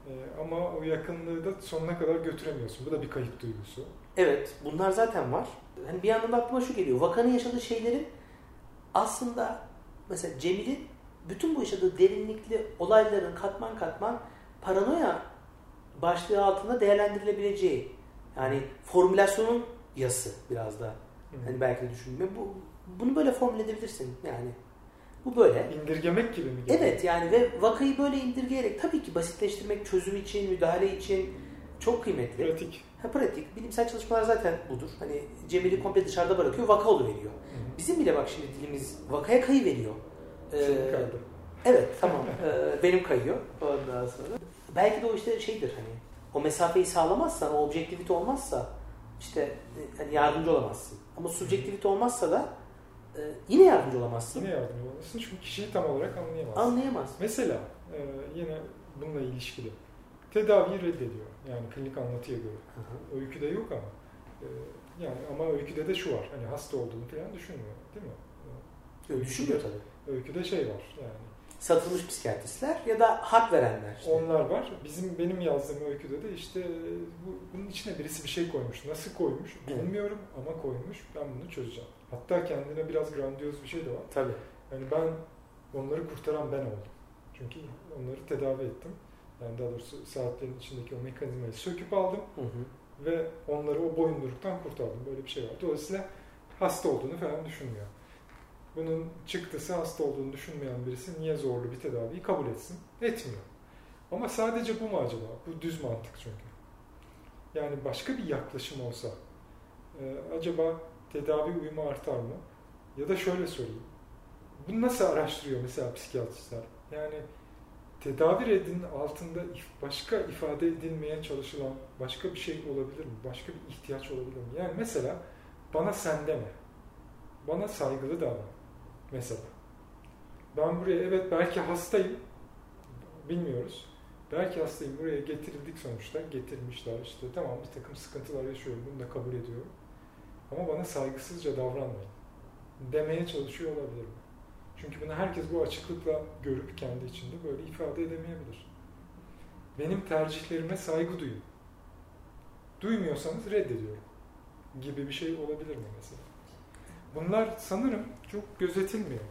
E, ama o yakınlığı da sonuna kadar götüremiyorsun. Bu da bir kayıp duygusu. evet bunlar zaten var. Hani bir yandan da aklıma şu geliyor. Vakanın yaşadığı şeylerin aslında mesela Cemil'in bütün bu yaşadığı derinlikli olayların katman katman paranoya başlığı altında değerlendirilebileceği yani formülasyonun yası biraz da Hı. hani belki de düşündüğüm bu bunu böyle formüle edebilirsin yani bu böyle İndirgemek gibi mi? Evet yani ve vakayı böyle indirgeyerek tabii ki basitleştirmek çözüm için, müdahale için çok kıymetli. Pratik. Ha, pratik. Bilimsel çalışmalar zaten budur. Hani Cemil'i komple dışarıda bırakıyor, vaka oluveriyor. Hı. Bizim bile bak şimdi dilimiz vakaya kayı veriyor. Kaydı. Evet tamam. Ee, benim kayıyor. Ondan sonra. Belki de o işte şeydir hani o mesafeyi sağlamazsan, o objektivite olmazsa işte e, hani yardımcı olamazsın. Ama subjektivite olmazsa da e, yine yardımcı olamazsın. Yine yardımcı olmasın çünkü kişiyi tam olarak anlayamazsın. Anlayamaz. Mesela e, yine bununla ilişkili tedaviyi reddediyor. Yani klinik anlatıya göre. Hı hı. Öyküde yok ama. e, yani ama öyküde de şu var. Hani hasta olduğunu falan düşünmüyor. Değil mi? Yok, düşünmüyor tabii. Öyküde şey var. Yani satılmış psikiyatristler ya da hak verenler. Işte. onlar var. Bizim benim yazdığım öyküde de işte bu, bunun içine birisi bir şey koymuş. Nasıl koymuş Evet. bilmiyorum ama koymuş. Ben bunu çözeceğim. Hatta kendine biraz grandiyoz bir şey de var. Tabii. Yani ben onları kurtaran ben oldum. Çünkü onları tedavi ettim. Yani daha doğrusu saatlerin içindeki o mekanizmayı söküp aldım Hı hı. ve onları o boyunduruktan kurtardım. Böyle bir şey var. Dolayısıyla hasta olduğunu falan düşünmüyor. Bunun çıktısı hasta olduğunu düşünmeyen birisi niye zorlu bir tedaviyi kabul etsin? Etmiyor. Ama sadece bu mu acaba? Bu düz mantık çünkü. Yani başka bir yaklaşım olsa e, acaba tedavi uyumu artar mı? Ya da şöyle söyleyeyim. Bunu nasıl araştırıyor mesela psikiyatristler? Yani tedavi reddinin altında başka ifade edilmeye çalışılan başka bir şey olabilir mi? Başka bir ihtiyaç olabilir mi? Yani mesela bana sen deme. Bana saygılı davran. Mesela. Ben buraya evet belki hastayım. Bilmiyoruz. Belki hastayım. Buraya getirildik sonuçta. Getirmişler işte. Tamam bir takım sıkıntılar yaşıyorum. Bunu da kabul ediyorum. Ama bana saygısızca davranmayın. Demeye çalışıyor olabilir mi? Çünkü bunu herkes bu açıklıkla görüp kendi içinde böyle ifade edemeyebilir. Benim tercihlerime saygı duyun. Duymuyorsanız reddediyorum. Gibi bir şey olabilir mi mesela? Bunlar sanırım çok gözetilmiyor.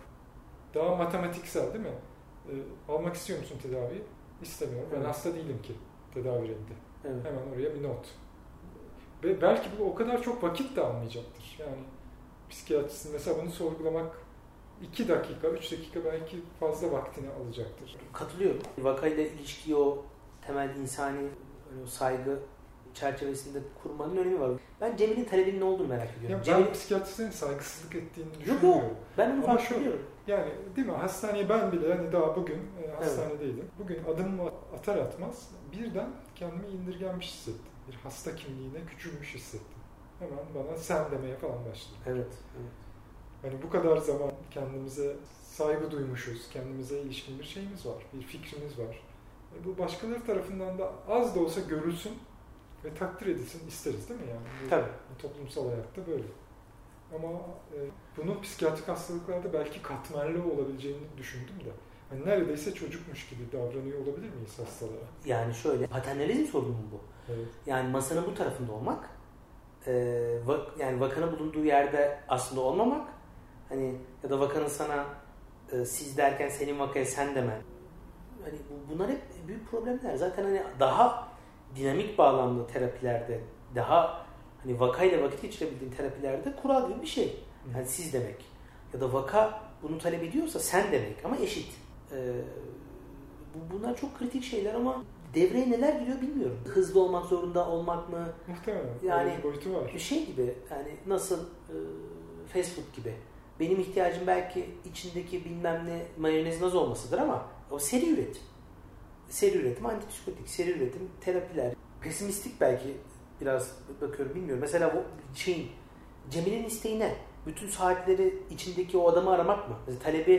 Daha matematiksel değil mi? Ee, almak istiyor musun tedaviyi? İstemiyorum. Ben Evet. hasta değilim ki tedavi reddi. Evet. Hemen oraya bir not. Ve belki bu o kadar çok vakit de almayacaktır. Yani psikiyatristin mesela bunu sorgulamak 2 dakika, 3 dakika belki fazla vaktini alacaktır. Katılıyorum. Vakayla ilişkiyi o temel insani öyle o saygı çerçevesinde kurmanın önemi var. Ben Cemil'in talebinin ne olduğunu merak ediyorum. Ya ben Cemil, psikiyatristin saygısızlık ettiğini yok düşünmüyorum. yok. Ben onu fark ediyorum. Yani değil mi? Hastaneye ben bile hani daha bugün e, hastanedeydim. Bugün adımımı atar atmaz birden kendimi indirgenmiş hissettim. Bir hasta kimliğine küçülmüş hissettim. Hemen bana sen demeye falan başladı. Evet. evet. Hani bu kadar zaman kendimize saygı duymuşuz, kendimize ilişkin bir şeyimiz var, bir fikrimiz var. E bu başkaları tarafından da az da olsa görülsün ve takdir edilsin isteriz değil mi yani? Tabii. Toplumsal hayatta böyle. Ama e, bunun psikiyatrik hastalıklarda belki katmerli olabileceğini düşündüm de. Hani neredeyse çocukmuş gibi davranıyor olabilir miyiz hastalara? Yani şöyle paternalizm sorunu mu bu? Evet. Yani masanın bu tarafında olmak, e, va- yani vakanın bulunduğu yerde aslında olmamak, hani ya da vakanın sana e, siz derken senin vakaya sen demen. Hani bu, bunlar hep büyük problemler. Zaten hani daha dinamik bağlamlı terapilerde, daha hani vakayla vakit geçirebildiğin terapilerde kural gibi bir şey. Yani siz demek. Ya da vaka bunu talep ediyorsa sen demek ama eşit. E, bu, bunlar çok kritik şeyler ama devreye neler giriyor bilmiyorum. Hızlı olmak zorunda olmak mı? Muhtemelen. Yani- Yani, boyutu var. Bir şey gibi yani nasıl e, fast food gibi. Benim ihtiyacım belki içindeki bilmem ne mayonezin az olmasıdır ama o seri üretim. Seri üretim, antipsikotik, seri üretim, terapiler. Pesimistik belki biraz bakıyorum bilmiyorum. Mesela bu şeyin Cemil'in isteği ne? Bütün saatleri içindeki o adamı aramak mı? Mesela talebi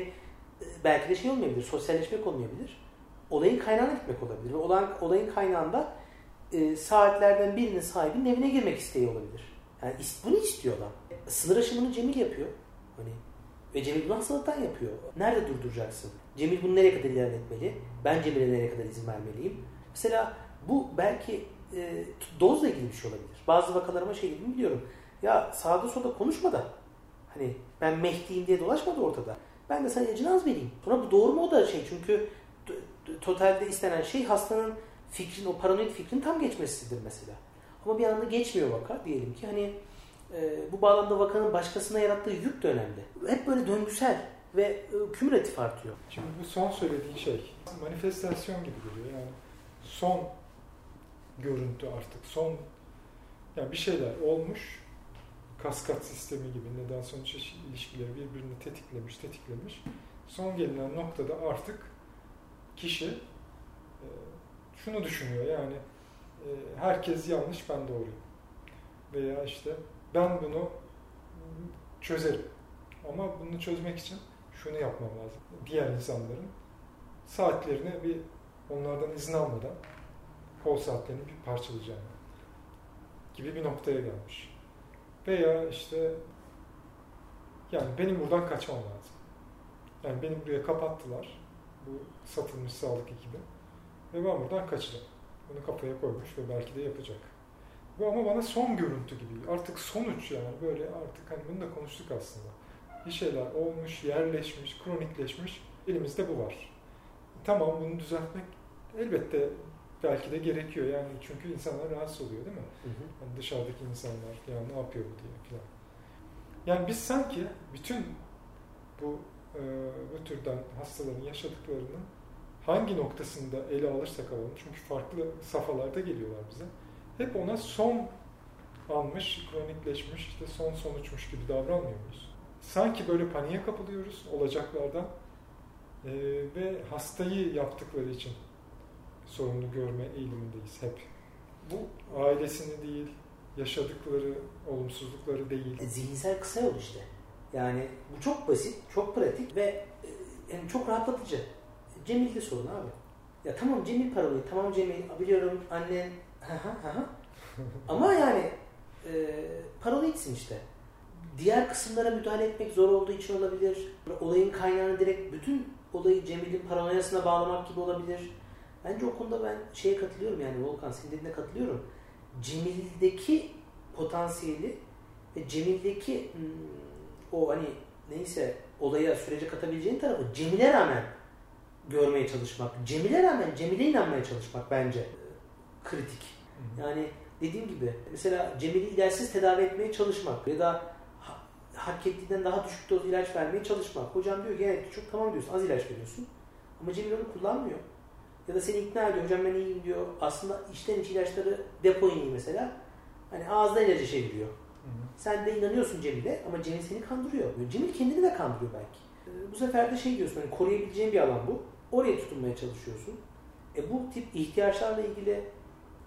e, belki de şey olmayabilir, sosyalleşmek olmayabilir. Olayın kaynağına gitmek olabilir. Ve olan, olayın kaynağında e, saatlerden birinin sahibinin evine girmek isteği olabilir. Yani bunu istiyor adam. Sınır aşımını Cemil yapıyor. Hani ve Cemil bunu hastalıktan yapıyor. Nerede durduracaksın? Cemil bunu nereye kadar ilerletmeli? Ben Cemil'e nereye kadar izin vermeliyim? Mesela bu belki e, dozla ilgili bir şey olabilir. Bazı vakalarıma şey gibi biliyorum. Ya sağda solda konuşma da hani ben Mehdi'yim diye dolaşmadı ortada. Ben de sana ilacını az vereyim. Sonra bu doğru mu o da şey çünkü totalde istenen şey hastanın fikrin, o paranoid fikrin tam geçmesidir mesela. Ama bir anda geçmiyor vaka diyelim ki hani e, bu bağlamda vakanın başkasına yarattığı yük de önemli. Hep böyle döngüsel ve e, kümülatif artıyor. Şimdi bu son söylediğin şey manifestasyon gibi geliyor. Yani son görüntü artık. Son yani bir şeyler olmuş kaskat sistemi gibi neden sonuç ilişkileri birbirini tetiklemiş, tetiklemiş. Son gelinen noktada artık kişi e, şunu düşünüyor yani e, herkes yanlış ben doğruyum. Veya işte ben bunu çözerim. Ama bunu çözmek için şunu yapmam lazım. Diğer insanların saatlerini bir onlardan izin almadan kol saatlerini bir parçalayacağım gibi bir noktaya gelmiş. Veya işte yani benim buradan kaçmam lazım. Yani beni buraya kapattılar. Bu satılmış sağlık ekibi. Ve ben buradan kaçacağım. Bunu kafaya koymuş ve belki de yapacak. Bu ama bana son görüntü gibi. Artık sonuç yani böyle artık hani bunu da konuştuk aslında. Bir şeyler olmuş, yerleşmiş, kronikleşmiş. Elimizde bu var. Tamam bunu düzeltmek elbette belki de gerekiyor yani çünkü insanlar rahatsız oluyor değil mi? Hı hı. Yani dışarıdaki insanlar ya ne yapıyor bu diye falan. Yani biz sanki bütün bu e, bu türden hastaların yaşadıklarının hangi noktasında ele alırsak alalım çünkü farklı safhalarda geliyorlar bize. Hep ona son almış, kronikleşmiş, işte son sonuçmuş gibi davranmıyor muyuz? Sanki böyle paniğe kapılıyoruz olacaklardan e, ve hastayı yaptıkları için sorumlu görme eğilimindeyiz hep. Bu ailesini değil, yaşadıkları olumsuzlukları değil. E, zihinsel kısa yol işte. Yani bu çok basit, çok pratik ve e, yani çok rahatlatıcı. Cemil'de sorun abi. Ya tamam Cemil paralı, tamam Cemil biliyorum annen ama yani e, paranoidsin işte. Diğer kısımlara müdahale etmek zor olduğu için olabilir. Olayın kaynağını direkt bütün olayı Cemil'in paranoyasına bağlamak gibi olabilir. Bence o konuda ben şeye katılıyorum yani Volkan senin dediğine katılıyorum. Cemil'deki potansiyeli ve Cemil'deki hmm, o hani neyse olaya sürece katabileceğin tarafı Cemil'e rağmen görmeye çalışmak, Cemil'e rağmen Cemil'e inanmaya çalışmak bence kritik. Yani dediğim gibi mesela Cemil'i ilaçsız tedavi etmeye çalışmak ya da hak ettiğinden daha düşük doz ilaç vermeye çalışmak. Hocam diyor ki evet çok tamam diyorsun az ilaç veriyorsun. Ama Cemil onu kullanmıyor. Ya da seni ikna ediyor. Hocam ben iyiyim diyor. Aslında içten iç ilaçları depo iniyor mesela. Hani ağızdan ilacı çeviriyor. Hı hı. Sen de inanıyorsun Cemil'e ama Cemil seni kandırıyor. Cemil kendini de kandırıyor belki. Ee, bu sefer de şey diyorsun hani koruyabileceğin bir alan bu. Oraya tutunmaya çalışıyorsun. E bu tip ihtiyaçlarla ilgili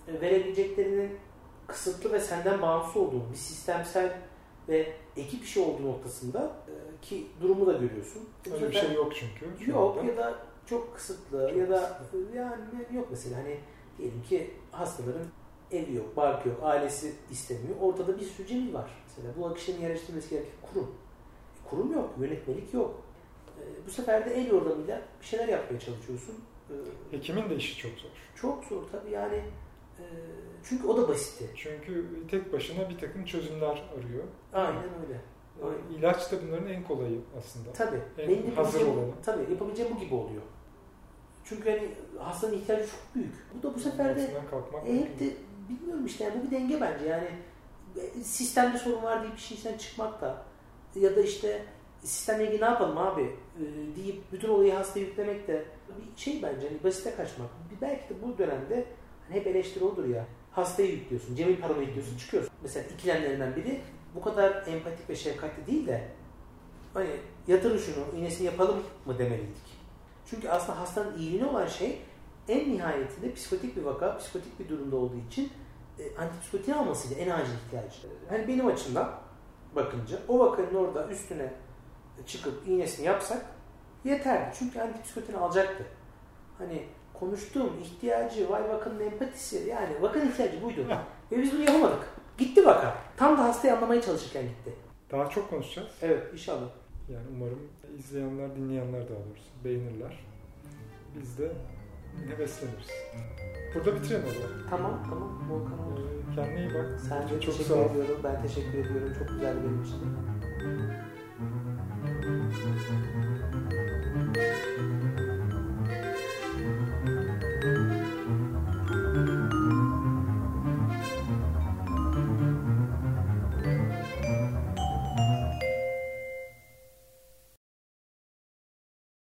e, verebileceklerinin kısıtlı ve senden bağımsız olduğu bir sistemsel ve ekip işi olduğu noktasında e, ki durumu da görüyorsun. Öyle bir şey yok çünkü. Yok anda. ya da çok kısıtlı çok ya da kısıtlı. yani yok mesela hani diyelim ki hastaların evi yok, barkı yok, ailesi istemiyor. Ortada bir sürü cemil var. Mesela bu akışın yerleştirilmesi gereken kurum. E, kurum yok, yönetmelik yok. E, bu sefer de el yordamıyla bir şeyler yapmaya çalışıyorsun. E, Hekimin de işi çok zor. Çok zor tabii yani. E, çünkü o da basitti. Çünkü tek başına bir takım çözümler arıyor. Aynen öyle. Aynen. İlaç da bunların en kolayı aslında. Tabii. En Benim hazır olanı. Tabii yapabileceğim bu gibi oluyor. Çünkü hani hastanın ihtiyacı çok büyük. Bu da bu sefer de hep de bilmiyorum işte yani bu bir denge bence yani e, sistemde sorun var deyip bir şeyden çıkmak da ya da işte sistemle ilgili ne yapalım abi e, deyip bütün olayı hastaya yüklemek de bir şey bence hani basite kaçmak. Belki de bu dönemde hep eleştiri olur ya hastayı yüklüyorsun, Cemil paranoid yüklüyorsun, çıkıyorsun. Mesela ikilemlerinden biri bu kadar empatik ve şefkatli değil de hani yatırın şunu, iğnesini yapalım mı demeliydik. Çünkü aslında hastanın iyiliğine olan şey en nihayetinde psikotik bir vaka, psikotik bir durumda olduğu için e, antipsikotin almasıydı en acil ihtiyacı. Hani benim açımdan bakınca o vakanın orada üstüne çıkıp iğnesini yapsak yeterdi. Çünkü antipsikotin alacaktı. Hani konuştuğum ihtiyacı, vay vakanın empatisi yani vakanın ihtiyacı buydu. Ve biz bunu yapamadık. Gitti vaka. Tam da hastayı anlamaya çalışırken gitti. Daha çok konuşacağız. Evet inşallah. Yani umarım izleyenler, dinleyenler daha doğrusu beğenirler. Biz de hevesleniriz. Burada bitirelim o zaman. Tamam tamam Volkan oldu. Ee, kendine iyi bak. Sen çok, çok teşekkür ediyorum. Ben teşekkür ediyorum. Çok güzeldi benim için.